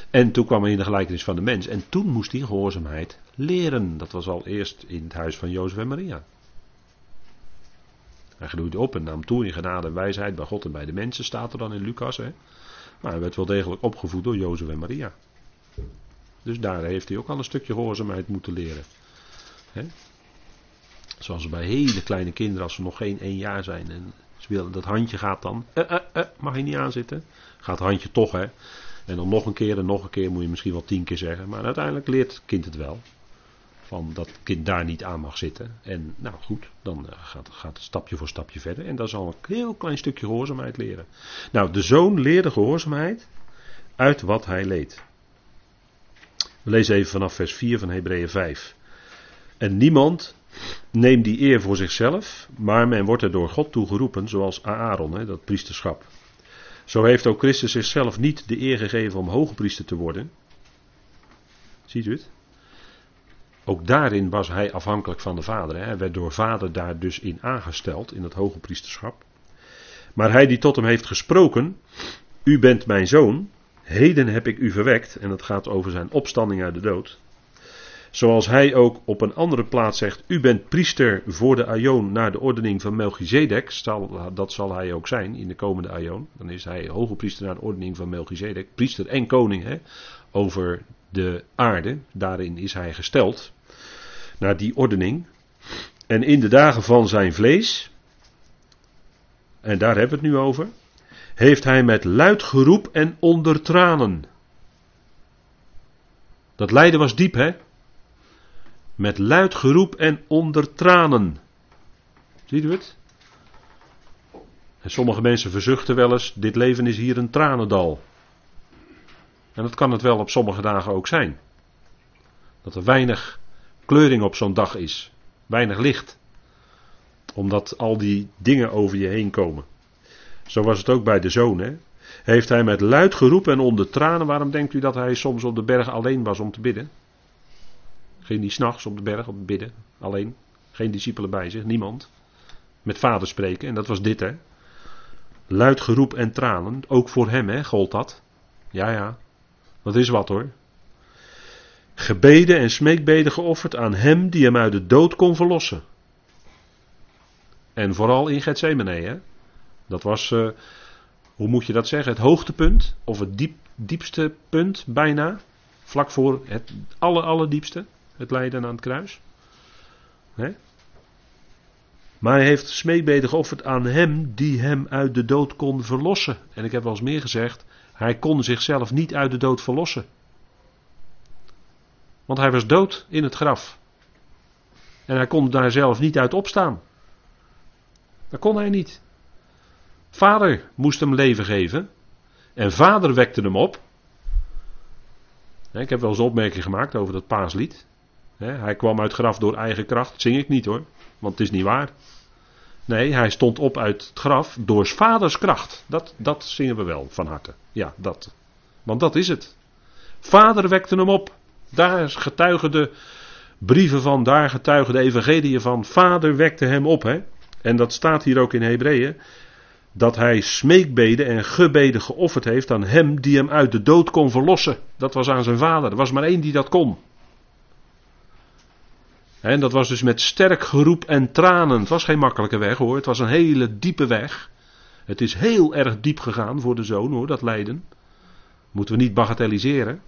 En toen kwam hij in de gelijkenis van de mens. En toen moest hij gehoorzaamheid leren. Dat was al eerst in het huis van Jozef en Maria. Hij groeide op en nam toe in genade en wijsheid bij God en bij de mensen, staat er dan in Lucas. Hè? Maar hij werd wel degelijk opgevoed door Jozef en Maria. Dus daar heeft hij ook al een stukje gehoorzaamheid moeten leren. He? Zoals bij hele kleine kinderen, als ze nog geen één jaar zijn en ze willen, dat handje gaat dan, uh, uh, uh, mag je niet aanzitten. Gaat het handje toch, hè. En dan nog een keer en nog een keer moet je misschien wel tien keer zeggen. Maar uiteindelijk leert het kind het wel. Van dat het kind daar niet aan mag zitten. En nou goed, dan gaat, gaat het stapje voor stapje verder. En dan zal een heel klein stukje gehoorzaamheid leren. Nou, de zoon leerde gehoorzaamheid uit wat hij leed. We lezen even vanaf vers 4 van Hebreeën 5. En niemand neemt die eer voor zichzelf, maar men wordt er door God toe geroepen, zoals Aaron, hè, dat priesterschap. Zo heeft ook Christus zichzelf niet de eer gegeven om hoge priester te worden. Ziet u het? Ook daarin was hij afhankelijk van de Vader. Hij werd door Vader daar dus in aangesteld, in het hoge priesterschap. Maar hij die tot hem heeft gesproken, u bent mijn zoon, heden heb ik u verwekt, en het gaat over zijn opstanding uit de dood. Zoals hij ook op een andere plaats zegt: U bent priester voor de Aion naar de ordening van Melchizedek. Dat zal hij ook zijn in de komende Aion. Dan is hij hoge priester naar de ordening van Melchizedek. Priester en koning hè, over de aarde. Daarin is hij gesteld. Naar die ordening. En in de dagen van zijn vlees. En daar hebben we het nu over. Heeft hij met luid geroep en onder tranen. Dat lijden was diep, hè? Met luid geroep en onder tranen. Ziet u het? En sommige mensen verzuchten wel eens: dit leven is hier een tranendal. En dat kan het wel op sommige dagen ook zijn. Dat er weinig kleuring op zo'n dag is. Weinig licht. Omdat al die dingen over je heen komen. Zo was het ook bij de zoon. Hè? Heeft hij met luid geroep en onder tranen. Waarom denkt u dat hij soms op de berg alleen was om te bidden? Ging hij s'nachts op de berg op bidden, alleen. Geen discipelen bij zich, niemand. Met vader spreken, en dat was dit hè. Luid geroep en tranen, ook voor hem hè, gold dat. Ja, ja, dat is wat hoor. Gebeden en smeekbeden geofferd aan hem die hem uit de dood kon verlossen. En vooral in Gethsemane hè. Dat was, uh, hoe moet je dat zeggen, het hoogtepunt, of het diep, diepste punt bijna. Vlak voor het aller, allerdiepste het lijden aan het kruis. Maar hij heeft smeekbeden geofferd aan hem die hem uit de dood kon verlossen. En ik heb wel eens meer gezegd, hij kon zichzelf niet uit de dood verlossen. Want hij was dood in het graf. En hij kon daar zelf niet uit opstaan. Dat kon hij niet. Vader moest hem leven geven. En vader wekte hem op. Ik heb wel eens een opmerking gemaakt over dat paaslied hij kwam uit graf door eigen kracht. Zing ik niet hoor, want het is niet waar. Nee, hij stond op uit het graf door vaders kracht. Dat, dat zingen we wel van harte. Ja, dat. Want dat is het. Vader wekte hem op. Daar getuigen de brieven van, daar getuigen de evangelieën van. Vader wekte hem op. Hè? En dat staat hier ook in Hebreeën. Dat hij smeekbeden en gebeden geofferd heeft aan hem die hem uit de dood kon verlossen. Dat was aan zijn vader. Er was maar één die dat kon. En dat was dus met sterk geroep en tranen. Het was geen makkelijke weg hoor. Het was een hele diepe weg. Het is heel erg diep gegaan voor de zoon hoor, dat lijden. Moeten we niet bagatelliseren.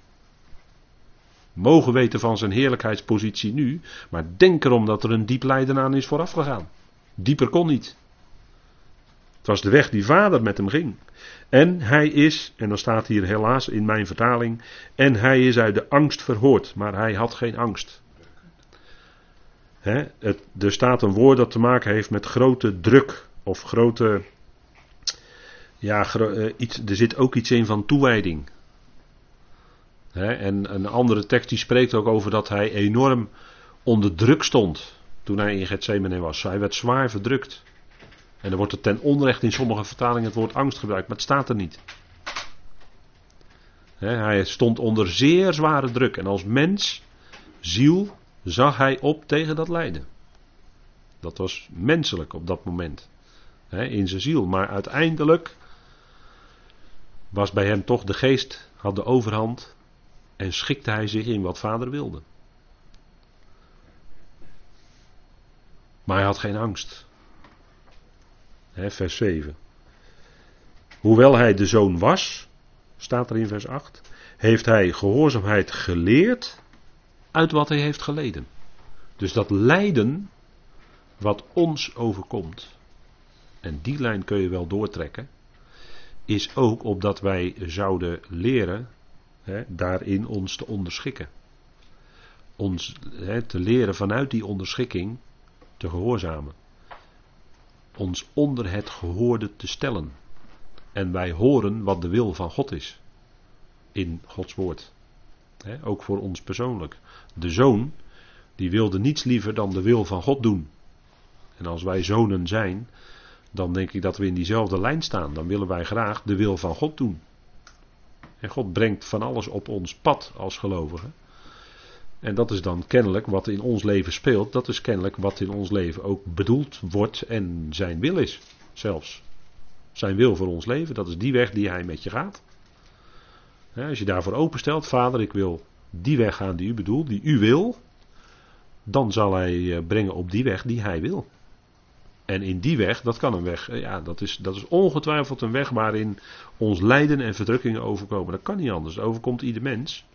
Mogen weten van zijn heerlijkheidspositie nu. Maar denk erom dat er een diep lijden aan is vooraf gegaan. Dieper kon niet. Het was de weg die vader met hem ging. En hij is, en dan staat hier helaas in mijn vertaling, en hij is uit de angst verhoord, maar hij had geen angst er staat een woord dat te maken heeft met grote druk of grote. Ja, eh, iets, er zit ook iets in van toewijding. en een andere tekst die spreekt ook over dat hij enorm onder druk stond toen hij in Gethsemane was. Hij werd zwaar verdrukt. En er wordt er ten onrecht in sommige vertalingen het woord angst gebruikt, maar het staat er niet. hij stond onder zeer zware druk. En als mens, ziel, zag hij op tegen dat lijden. Dat was menselijk op dat moment. Hè, in zijn ziel. Maar uiteindelijk was bij hem toch de geest, had de overhand. En schikte hij zich in wat vader wilde. Maar hij had geen angst. Hè, vers 7. Hoewel hij de zoon was, staat er in vers 8, heeft hij gehoorzaamheid geleerd uit wat hij heeft geleden. Dus dat lijden wat ons overkomt, en die lijn kun je wel doortrekken, is ook opdat wij zouden leren hè, daarin ons te onderschikken. Ons hè, te leren vanuit die onderschikking te gehoorzamen. Ons onder het gehoorde te stellen. En wij horen wat de wil van God is. In Gods woord. Ook voor ons persoonlijk. De zoon, die wilde niets liever dan de wil van God doen. En als wij zonen zijn, dan denk ik dat we in diezelfde lijn staan. Dan willen wij graag de wil van God doen. En God brengt van alles op ons pad als gelovigen. En dat is dan kennelijk wat in ons leven speelt. Dat is kennelijk wat in ons leven ook bedoeld wordt en zijn wil is. Zelfs. Zijn wil voor ons leven, dat is die weg die hij met je gaat. Als je daarvoor openstelt, vader, ik wil die weg gaan die u bedoelt, die u wil. Dan zal hij eh, brengen op die weg die hij wil. En in die weg, dat kan een weg, eh, ja, dat is, dat is ongetwijfeld een weg waarin ons lijden en verdrukkingen overkomen. Dat kan niet anders, dat overkomt ieder mens.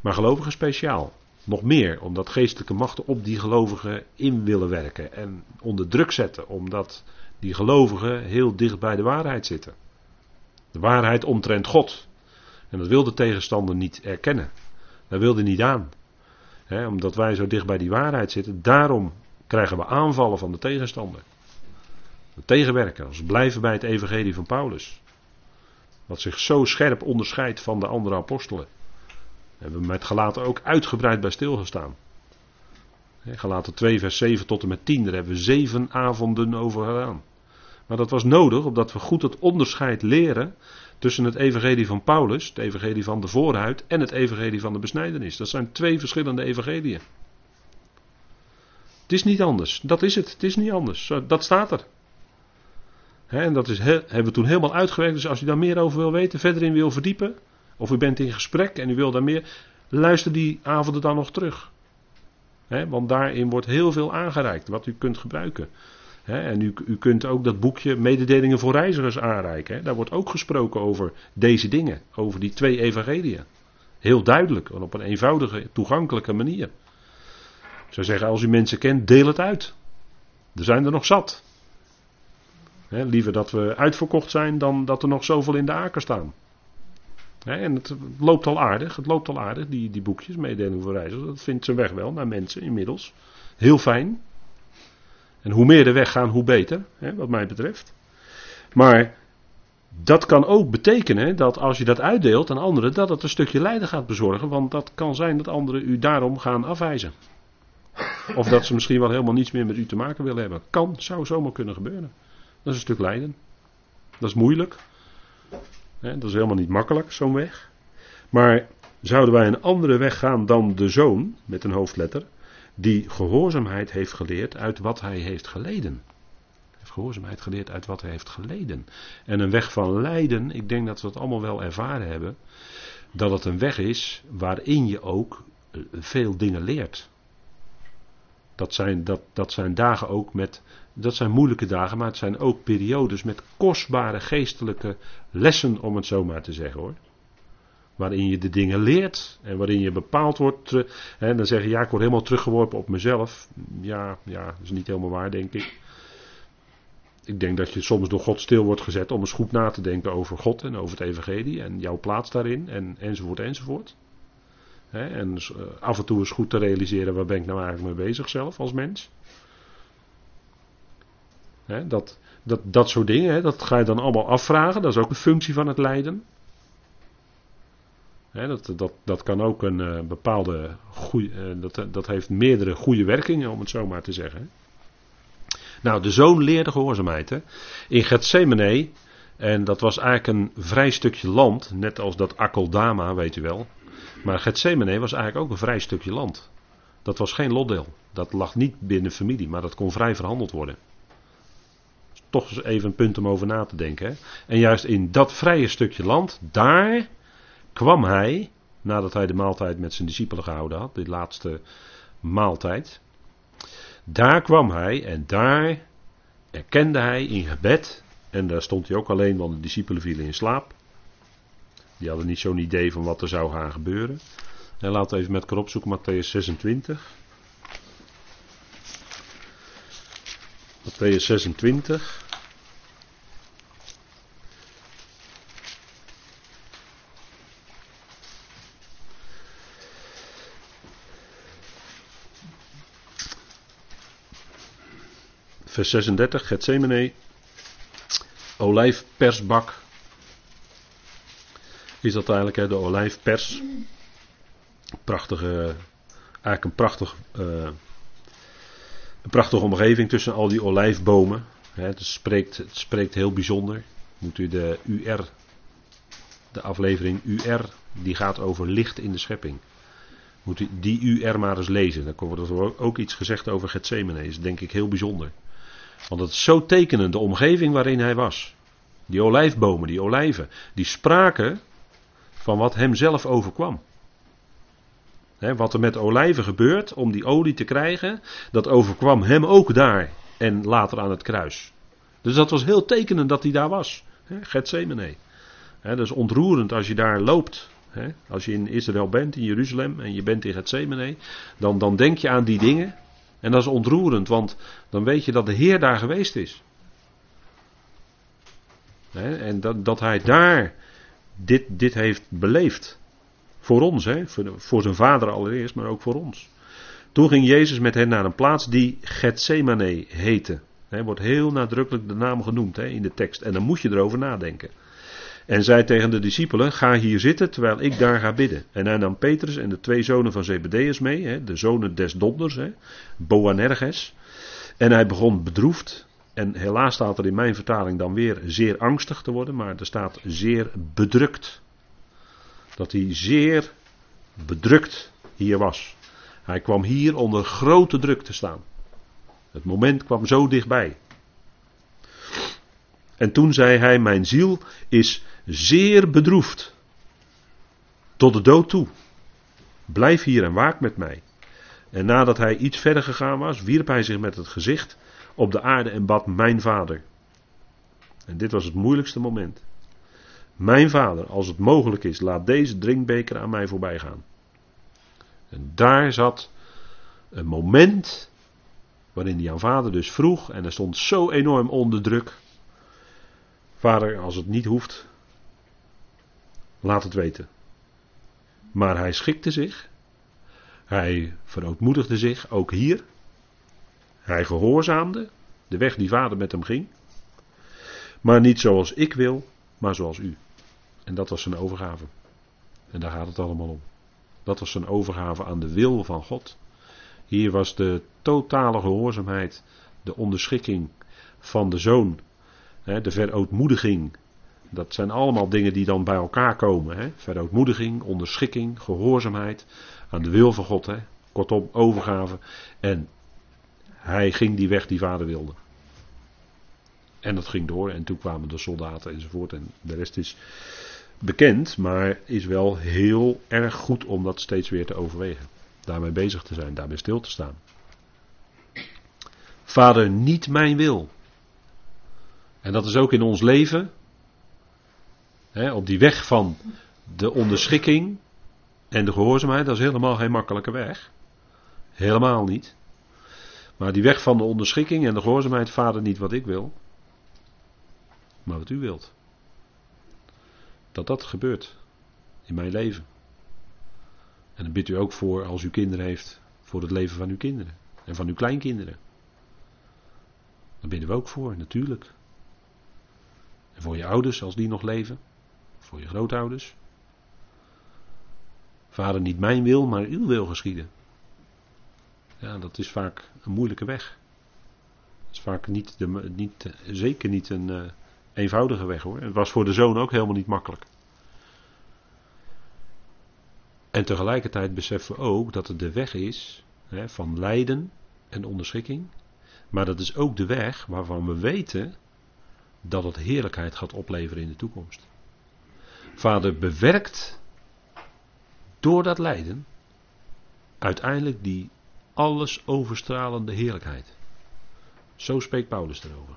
Maar gelovigen speciaal. Nog meer, omdat geestelijke machten op die gelovigen in willen werken en onder druk zetten, omdat die gelovigen heel dicht bij de waarheid zitten. De waarheid omtrent God. En dat wil de tegenstander niet erkennen. Dat wil hij niet aan. omdat wij zo dicht bij die waarheid zitten, daarom krijgen we aanvallen van de tegenstander. De tegenwerkers blijven bij het evangelie van Paulus. Wat zich zo scherp onderscheidt van de andere apostelen. Hebben we met gelaten ook uitgebreid bij stilgestaan. Gelaten 2 vers 7 tot en met 10, daar hebben we zeven avonden over gedaan. Maar dat was nodig, omdat we goed het onderscheid leren tussen het evangelie van Paulus, het evangelie van de voorhuid, en het evangelie van de besnijdenis. Dat zijn twee verschillende evangeliën. Het is niet anders. Dat is het. Het is niet anders. Dat staat er. en dat is, hebben we toen helemaal uitgewerkt. Dus als u daar meer over wil weten, verder in wil verdiepen. Of u bent in gesprek en u wil daar meer. Luister die avonden dan nog terug. want daarin wordt heel veel aangereikt wat u kunt gebruiken. En u, u, kunt ook dat boekje Mededelingen voor Reizigers aanreiken. Daar wordt ook gesproken over deze dingen. Over die twee evangeliën. Heel duidelijk en op een eenvoudige, toegankelijke manier. Ik zou zeggen, als u mensen kent, deel het uit. Er zijn er nog zat. liever dat we uitverkocht zijn dan dat er nog zoveel in de aker staan. en het loopt al aardig, het loopt al aardig, die, die boekjes, mededeling voor reizigers. Dat vindt zijn weg wel naar mensen inmiddels. Heel fijn. En hoe meer de weg gaan, hoe beter, wat mij betreft. Maar dat kan ook betekenen dat als je dat uitdeelt aan anderen, dat het een stukje lijden gaat bezorgen. Want dat kan zijn dat anderen u daarom gaan afwijzen. Of dat ze misschien wel helemaal niets meer met u te maken willen hebben. Kan, zou zomaar kunnen gebeuren. Dat is een stuk lijden. Dat is moeilijk. dat is helemaal niet makkelijk, zo'n weg. Maar zouden wij een andere weg gaan dan de zoon, met een hoofdletter, die gehoorzaamheid heeft geleerd uit wat hij heeft geleden. Heeft gehoorzaamheid geleerd uit wat hij heeft geleden. En een weg van lijden, ik denk dat we het allemaal wel ervaren hebben, dat het een weg is waarin je ook eh, veel dingen leert. Dat zijn, dat, dat zijn dagen ook met. Dat zijn moeilijke dagen, maar het zijn ook periodes met kostbare geestelijke lessen, om het zo maar te zeggen hoor. Waarin je de dingen leert en waarin je bepaald wordt. Hè, dan zeg je, ja, ik word helemaal teruggeworpen op mezelf. Ja, ja, dat is niet helemaal waar, denk ik. Ik denk dat je soms door God stil wordt gezet om eens goed na te denken over God en over het Evangelie en jouw plaats daarin en, enzovoort enzovoort en eh, af en toe is goed te realiseren waar ben ik nou eigenlijk mee bezig zelf als mens. dat, dat, dat soort dingen, dat ga je dan allemaal afvragen. Dat is ook een functie van het lijden. Dat, dat, dat kan ook een uh, bepaalde goeie, uh, dat, dat heeft meerdere goede werkingen, om het zo maar te zeggen. Nou, de zoon leerde gehoorzaamheid. Hè. In Gethsemane, en dat was eigenlijk een vrij stukje land, net als dat Akeldama, weet u wel. Maar Gethsemane was eigenlijk ook een vrij stukje land. Dat was geen lotdeel. Dat lag niet binnen familie, maar dat kon vrij verhandeld worden. Toch eens even een punt om over na te denken. Hè? En juist in dat vrije stukje land, daar kwam hij, nadat hij de maaltijd met zijn discipelen gehouden had, de laatste maaltijd. Daar kwam hij en daar erkende hij in gebed, en daar stond hij ook alleen, want de discipelen vielen in slaap. Die hadden niet zo'n idee van wat er zou gaan gebeuren. En laten we even met elkaar opzoeken, Matthäus 26. Matthäus 26. Vers 36, Gethsemane, olijfpersbak. Is dat eigenlijk hè, de olijfpers? Prachtige, eigenlijk een prachtig, uh, een prachtige omgeving tussen al die olijfbomen. Hè, het, spreekt, het spreekt heel bijzonder. Moet u de UR, de aflevering UR, die gaat over licht in de schepping. Moet u die UR maar eens lezen. Dan wordt er ook iets gezegd over Gethsemane. Dat is denk ik heel bijzonder. Want het is zo tekenend, de omgeving waarin hij was. Die olijfbomen, die olijven, die spraken van wat hem zelf overkwam. wat er met olijven gebeurt om die olie te krijgen, dat overkwam hem ook daar en later aan het kruis. Dus dat was heel tekenend dat hij daar was. He, Gethsemane. dat is ontroerend als je daar loopt. als je in Israël bent, in Jeruzalem, en je bent in Gethsemane, dan, dan denk je aan die dingen. En dat is ontroerend, want dan weet je dat de Heer daar geweest is. en dat, dat hij daar dit, dit heeft beleefd. Voor ons, hè? Voor, zijn vader allereerst, maar ook voor ons. Toen ging Jezus met hen naar een plaats die Gethsemane heette. Er wordt heel nadrukkelijk de naam genoemd hè, in de tekst. En dan moet je erover nadenken. En zei tegen de discipelen: Ga hier zitten terwijl ik daar ga bidden. En hij nam Petrus en de twee zonen van Zebedeus mee, hè, de zonen des donders, hè, Boanerges. En hij begon bedroefd. En helaas staat er in mijn vertaling dan weer zeer angstig te worden, maar er staat zeer bedrukt. Dat hij zeer bedrukt hier was. Hij kwam hier onder grote druk te staan. Het moment kwam zo dichtbij. En toen zei hij: Mijn ziel is zeer bedroefd. Tot de dood toe. Blijf hier en waak met mij. En nadat hij iets verder gegaan was, wierp hij zich met het gezicht op de aarde en bad mijn vader. En dit was het moeilijkste moment. Mijn vader, als het mogelijk is, laat deze drinkbeker aan mij voorbij gaan. En daar zat een moment waarin hij aan vader dus vroeg, en hij stond zo enorm onder druk. Vader, als het niet hoeft, laat het weten. Maar hij schikte zich. Hij verootmoedigde zich, ook hier. Hij gehoorzaamde de weg die vader met hem ging. Maar niet zoals ik wil, maar zoals u. En dat was zijn overgave. En daar gaat het allemaal om. Dat was zijn overgave aan de wil van God. Hier was de totale gehoorzaamheid, de onderschikking van de zoon, de verootmoediging. Dat zijn allemaal dingen die dan bij elkaar komen. Hè? Verootmoediging, onderschikking, gehoorzaamheid aan de wil van God. Hè? Kortom, overgave. En hij ging die weg die vader wilde. En dat ging door en toen kwamen de soldaten enzovoort. En de rest is bekend, maar is wel heel erg goed om dat steeds weer te overwegen. Daarmee bezig te zijn, daarbij stil te staan. Vader, niet mijn wil. En dat is ook in ons leven. Hè, op die weg van de onderschikking en de gehoorzaamheid, dat is helemaal geen makkelijke weg. Helemaal niet. Maar die weg van de onderschikking en de gehoorzaamheid, vader, niet wat ik wil, maar wat u wilt. Dat dat gebeurt in mijn leven. En dan bidt u ook voor als u kinderen heeft, voor het leven van uw kinderen en van uw kleinkinderen. Daar bidden we ook voor, natuurlijk. Voor je ouders als die nog leven, voor je grootouders. Vader, niet mijn wil, maar uw wil geschieden. Ja, dat is vaak een moeilijke weg. Dat is vaak niet, de, niet zeker niet een uh, eenvoudige weg hoor. Het was voor de zoon ook helemaal niet makkelijk. En tegelijkertijd beseffen we ook dat het de weg is hè, van lijden en onderschikking. Maar dat is ook de weg waarvan we weten dat het heerlijkheid gaat opleveren in de toekomst. Vader bewerkt door dat lijden uiteindelijk die alles overstralende heerlijkheid. Zo spreekt Paulus erover.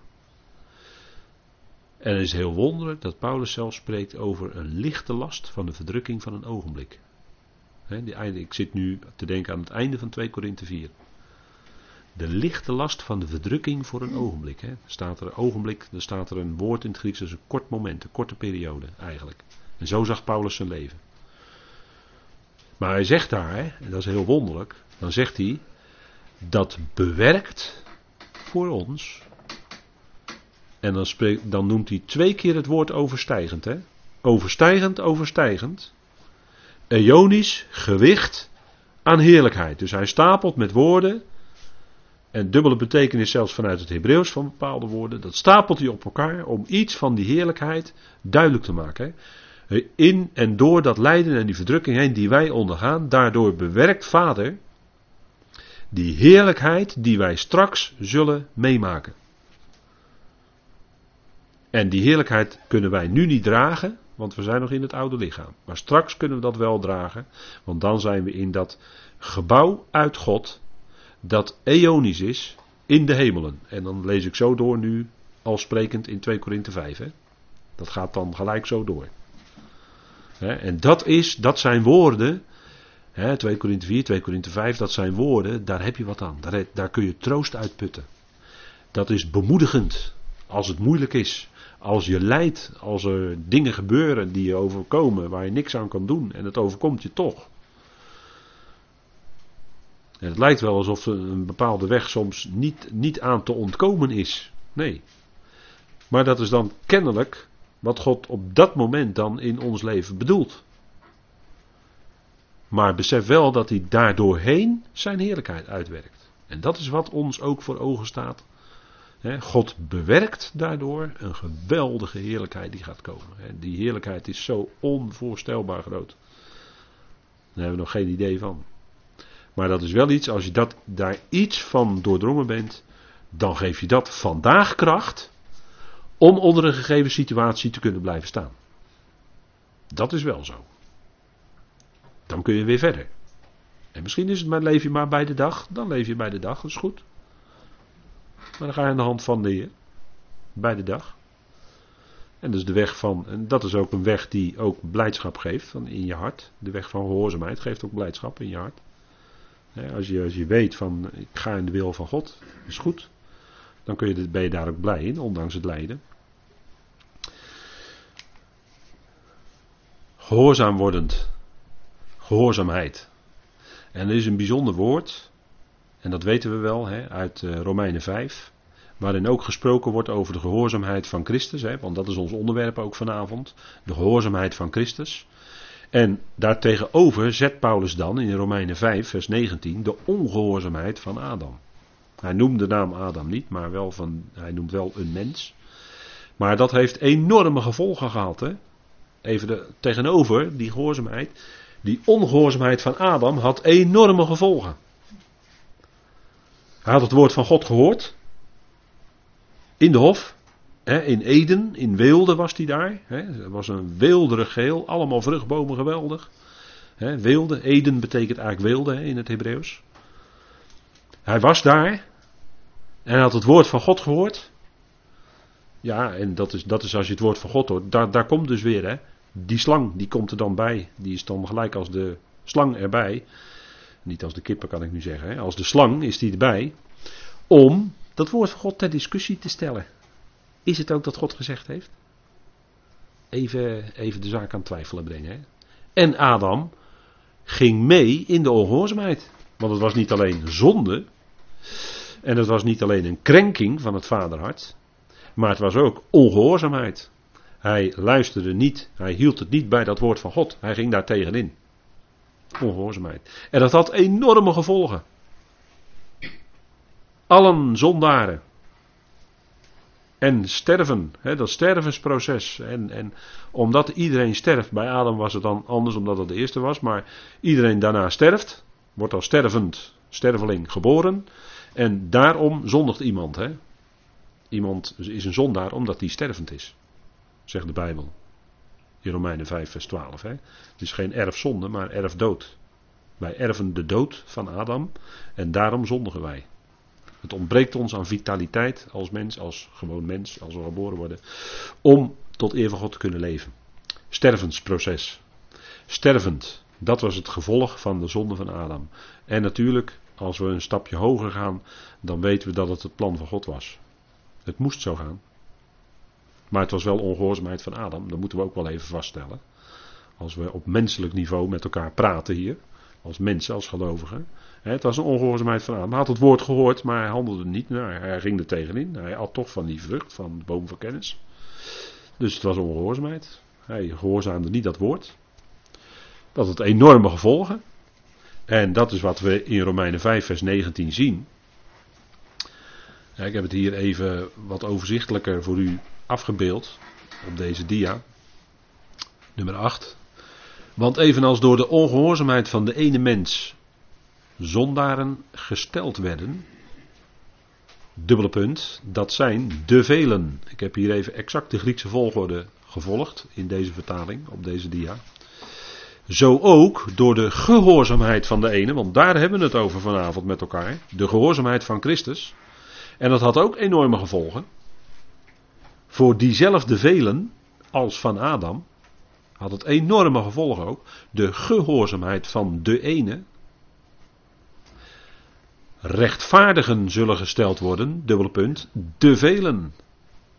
En het is heel wonderlijk dat Paulus zelf spreekt over een lichte last van de verdrukking van een ogenblik. ik zit nu te denken aan het einde van 2 Korinthe 4. De lichte last van de verdrukking voor een ogenblik. He. Staat er ogenblik, dan staat er een woord in het Grieks, dat is een kort moment, een korte periode eigenlijk. En zo zag Paulus zijn leven. Maar hij zegt daar, en dat is heel wonderlijk, dan zegt hij, dat bewerkt voor ons. En dan, dan noemt hij twee keer het woord overstijgend. Hè? Overstijgend, overstijgend. Eonisch gewicht aan heerlijkheid. Dus hij stapelt met woorden. En dubbele betekenis zelfs vanuit het Hebreeuws van bepaalde woorden. Dat stapelt hij op elkaar om iets van die heerlijkheid duidelijk te maken. In en door dat lijden en die verdrukking heen die wij ondergaan. Daardoor bewerkt Vader die heerlijkheid die wij straks zullen meemaken. En die heerlijkheid kunnen wij nu niet dragen, want we zijn nog in het oude lichaam. Maar straks kunnen we dat wel dragen, want dan zijn we in dat gebouw uit God, dat eonisch is, in de hemelen. En dan lees ik zo door nu, al sprekend in 2 Korinthe 5. Hè? Dat gaat dan gelijk zo door. En dat, is, dat zijn woorden 2 Korinthe 4, 2 Korinthe 5, dat zijn woorden, daar heb je wat aan. Daar, daar kun je troost uit putten. Dat is bemoedigend als het moeilijk is. Als je lijdt, als er dingen gebeuren die je overkomen waar je niks aan kan doen en het overkomt je toch. Het lijkt wel alsof een bepaalde weg soms niet, niet aan te ontkomen is. Nee. Maar dat is dan kennelijk wat God op dat moment dan in ons leven bedoelt. Maar besef wel dat hij daardoorheen zijn heerlijkheid uitwerkt. En dat is wat ons ook voor ogen staat. God bewerkt daardoor een geweldige heerlijkheid die gaat komen. Die heerlijkheid is zo onvoorstelbaar groot. Daar hebben we nog geen idee van. Maar dat is wel iets, als je dat, daar iets van doordrongen bent, dan geef je dat vandaag kracht om onder een gegeven situatie te kunnen blijven staan. Dat is wel zo. Dan kun je weer verder. En misschien is het maar leef je maar bij de dag. Dan leef je bij de dag, dat is goed. Maar dan ga je aan de hand van de Heer. Bij de dag. En dat is de weg van, en dat is ook een weg die ook blijdschap geeft in je hart. De weg van gehoorzaamheid geeft ook blijdschap in je hart. Als je, als je weet van ik ga in de wil van God, is goed. Dan kun je, ben je daar ook blij in, ondanks het lijden. Gehoorzaam wordend Gehoorzaamheid. En er is een bijzonder woord, en dat weten we wel hè, uit uh, Romeinen 5, waarin ook gesproken wordt over de gehoorzaamheid van Christus, hè, want dat is ons onderwerp ook vanavond, de gehoorzaamheid van Christus. En daartegenover zet Paulus dan in Romeinen 5, vers 19, de ongehoorzaamheid van Adam. Hij noemt de naam Adam niet, maar wel van, hij noemt wel een mens. Maar dat heeft enorme gevolgen gehad. Hè? Even de, tegenover die gehoorzaamheid die ongehoorzaamheid van Adam had enorme gevolgen. Hij had het woord van God gehoord. In de hof. In Eden, in Weelde was hij daar. Het was een weelderig geheel. Allemaal vruchtbomen geweldig. weelde, Eden betekent eigenlijk weelde in het Hebreeuws. Hij was daar. En had het woord van God gehoord. Ja, en dat is, dat is als je het woord van God hoort. Daar, daar komt dus weer, hè. Die slang, die komt er dan bij. Die is dan gelijk als de slang erbij. Niet als de kippen kan ik nu zeggen. Hè. Als de slang is die erbij. Om dat woord van God ter discussie te stellen. Is het ook dat God gezegd heeft? Even, even de zaak aan twijfelen brengen. Hè. En Adam ging mee in de ongehoorzaamheid. Want het was niet alleen zonde. En het was niet alleen een krenking van het vaderhart. Maar het was ook ongehoorzaamheid. Hij luisterde niet, hij hield het niet bij dat woord van God. Hij ging daar tegenin. Ongehoorzaamheid. En dat had enorme gevolgen. Allen zondaren. En sterven, hè, dat stervensproces. En, en omdat iedereen sterft, bij Adam was het dan anders omdat het de eerste was, maar iedereen daarna sterft, wordt als stervend, sterveling geboren. En daarom zondigt iemand. Hè. Iemand is een zondaar omdat hij stervend is zegt de Bijbel. In Romeinen 5, vers 12. Hè? Het is geen erfzonde, maar erfdood. Wij erven de dood van Adam en daarom zondigen wij. Het ontbreekt ons aan vitaliteit als mens, als gewoon mens, als we geboren worden, om tot eer van God te kunnen leven. Stervensproces. Stervend, dat was het gevolg van de zonde van Adam. En natuurlijk, als we een stapje hoger gaan, dan weten we dat het het plan van God was. Het moest zo gaan. Maar het was wel ongehoorzaamheid van Adam, dat moeten we ook wel even vaststellen. Als we op menselijk niveau met elkaar praten hier, als mensen, als gelovigen. Het was een ongehoorzaamheid van Adam. Hij had het woord gehoord, maar hij handelde niet. Nou, hij ging er tegenin. Hij had toch van die vrucht, van de boom van kennis. Dus het was ongehoorzaamheid. Hij gehoorzaamde niet dat woord. Dat had enorme gevolgen. En dat is wat we in Romeinen 5, vers 19 zien. ik heb het hier even wat overzichtelijker voor u afgebeeld op deze dia. Nummer 8. Want evenals door de ongehoorzaamheid van de ene mens zondaren gesteld werden, dubbele punt, dat zijn de velen. Ik heb hier even exact de Griekse volgorde gevolgd in deze vertaling, op deze dia. Zo ook door de gehoorzaamheid van de ene, want daar hebben we het over vanavond met elkaar. De gehoorzaamheid van Christus. En dat had ook enorme gevolgen. Voor diezelfde velen als van Adam had het enorme gevolgen ook. De gehoorzaamheid van de ene. Rechtvaardigen zullen gesteld worden, dubbele punt, de velen.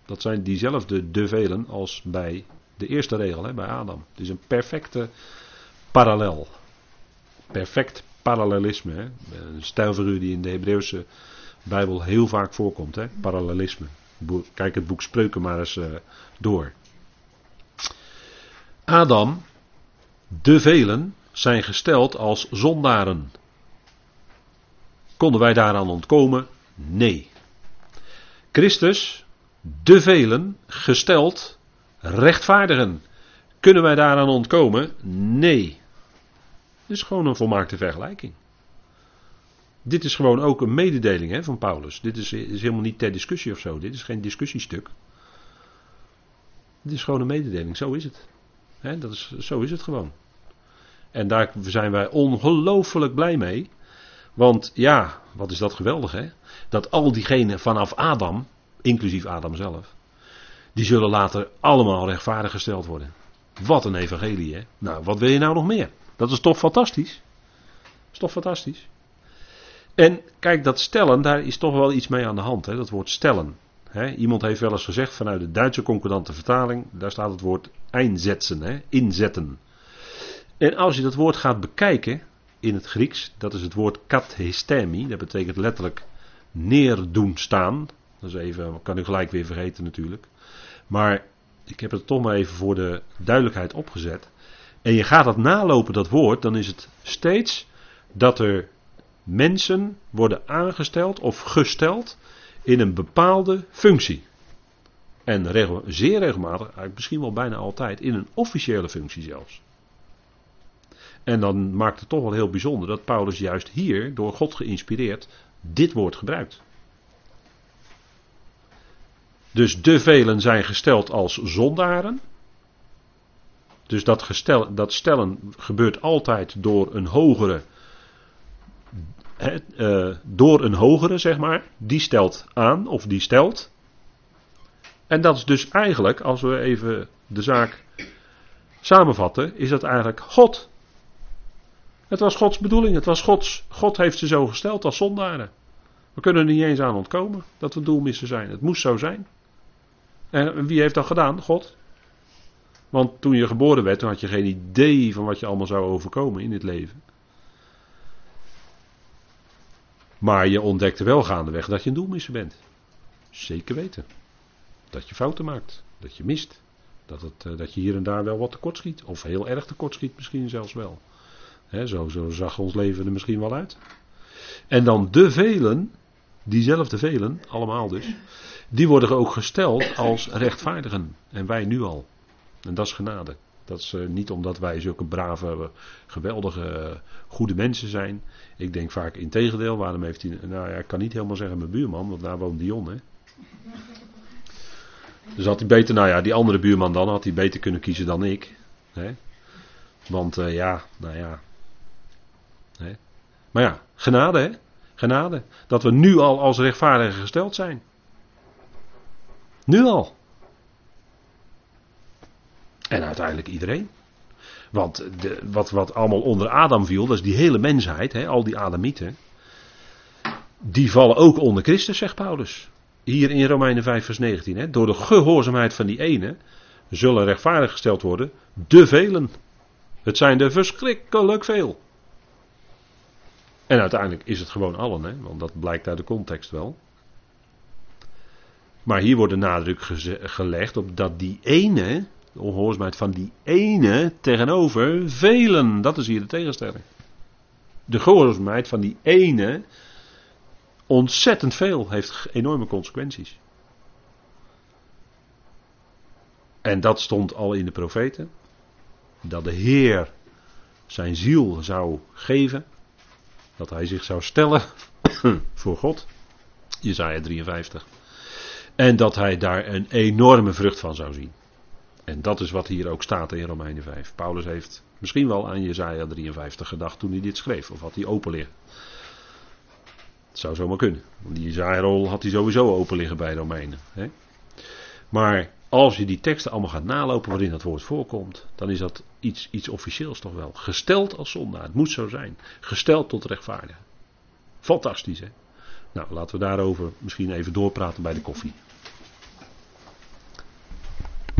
Dat zijn diezelfde de velen als bij de eerste regel, hè, bij Adam. Het is een perfecte parallel. Perfect parallelisme. Hè. Een stijlfiguur die in de Hebreeuwse Bijbel heel vaak voorkomt. Hè. Parallelisme. Kijk het boek Spreuken maar eens uh, door. Adam, de velen, zijn gesteld als zondaren. Konden wij daaraan ontkomen? Nee. Christus, de velen, gesteld rechtvaardigen. Kunnen wij daaraan ontkomen? Nee. Dit is gewoon een volmaakte vergelijking. Dit is gewoon ook een mededeling hè, van Paulus. Dit is, is helemaal niet ter discussie of zo. Dit is geen discussiestuk. Dit is gewoon een mededeling. Zo is het. Dat is, zo is het gewoon. En daar zijn wij ongelooflijk blij mee. Want ja, wat is dat geweldig hè? Dat al diegenen vanaf Adam, inclusief Adam zelf, die zullen later allemaal rechtvaardig gesteld worden. Wat een evangelie hè? Nou, wat wil je nou nog meer? Dat is toch fantastisch? Dat is toch fantastisch? En kijk, dat stellen, daar is toch wel iets mee aan de hand. Hè? Dat woord stellen. Iemand heeft wel eens gezegd vanuit de Duitse concordante vertaling, daar staat het woord einzetten, inzetten. En als je dat woord gaat bekijken in het Grieks, dat is het woord kathestemi, dat betekent letterlijk neerdoen staan. Dat is even, kan u gelijk weer vergeten natuurlijk. Maar ik heb het toch maar even voor de duidelijkheid opgezet. En je gaat dat nalopen, dat woord, dan is het steeds dat er mensen worden aangesteld of gesteld in een bepaalde functie. En zeer regelmatig, misschien wel bijna altijd, in een officiële functie zelfs. En dan maakt het toch wel heel bijzonder dat Paulus juist hier, door God geïnspireerd, dit woord gebruikt. Dus de velen zijn gesteld als zondaren. Dus dat, gestel, dat stellen gebeurt altijd door een hogere uh, door een hogere, zeg maar, die stelt aan of die stelt. En dat is dus eigenlijk, als we even de zaak samenvatten, is dat eigenlijk God. Het was Gods bedoeling, het was Gods. God heeft ze zo gesteld als zondaren. We kunnen er niet eens aan ontkomen dat we doelmissen zijn. Het moest zo zijn. En wie heeft dat gedaan? God. Want toen je geboren werd, toen had je geen idee van wat je allemaal zou overkomen in dit leven. Maar je ontdekte wel gaandeweg dat je een doelmisser bent. Zeker weten. Dat je fouten maakt. Dat je mist. Dat, het, eh, dat je hier en daar wel wat tekort schiet. Of heel erg tekort schiet misschien zelfs wel. zo, zo zag ons leven er misschien wel uit. En dan de velen, diezelfde velen, allemaal dus, die worden ook gesteld als rechtvaardigen. En wij nu al. En dat is genade. Dat is niet omdat wij zulke brave, geweldige, goede mensen zijn. Ik denk vaak in tegendeel. Waarom heeft hij. Nou ja, ik kan niet helemaal zeggen mijn buurman, want daar woont Dion, hè. Dus had hij beter, nou ja, die andere buurman dan had hij beter kunnen kiezen dan ik. Hè? Want uh, ja, nou ja. Hè? Maar ja, genade hè. Genade. Dat we nu al als rechtvaardigen gesteld zijn. Nu al. En uiteindelijk iedereen. Want de, wat, wat allemaal onder Adam viel, dat is die hele mensheid, hè, al die Adamieten. Die vallen ook onder Christus, zegt Paulus. Hier in Romeinen 5, vers 19. Hè, door de gehoorzaamheid van die ene zullen rechtvaardig gesteld worden de velen. Het zijn er verschrikkelijk veel. En uiteindelijk is het gewoon allen, hè, want dat blijkt uit de context wel. Maar hier wordt de nadruk gelegd op dat die ene, de ongehoorzaamheid van die ene tegenover velen. Dat is hier de tegenstelling. De gehoorzaamheid van die ene ontzettend veel heeft enorme consequenties. En dat stond al in de profeten. Dat de Heer zijn ziel zou geven. Dat hij zich zou stellen voor God. Jezaja 53. En dat hij daar een enorme vrucht van zou zien. En dat is wat hier ook staat in Romeinen 5. Paulus heeft misschien wel aan Jezaja 53 gedacht toen hij dit schreef. Of had hij open liggen. Het zou zomaar kunnen. Die Jezaja-rol had hij sowieso open liggen bij Romeinen. Hè? Maar als je die teksten allemaal gaat nalopen waarin dat woord voorkomt, dan is dat iets, iets officieels toch wel. Gesteld als zondaar, het moet zo zijn. Gesteld tot rechtvaardigen. Fantastisch hè. Nou, laten we daarover misschien even doorpraten bij de koffie.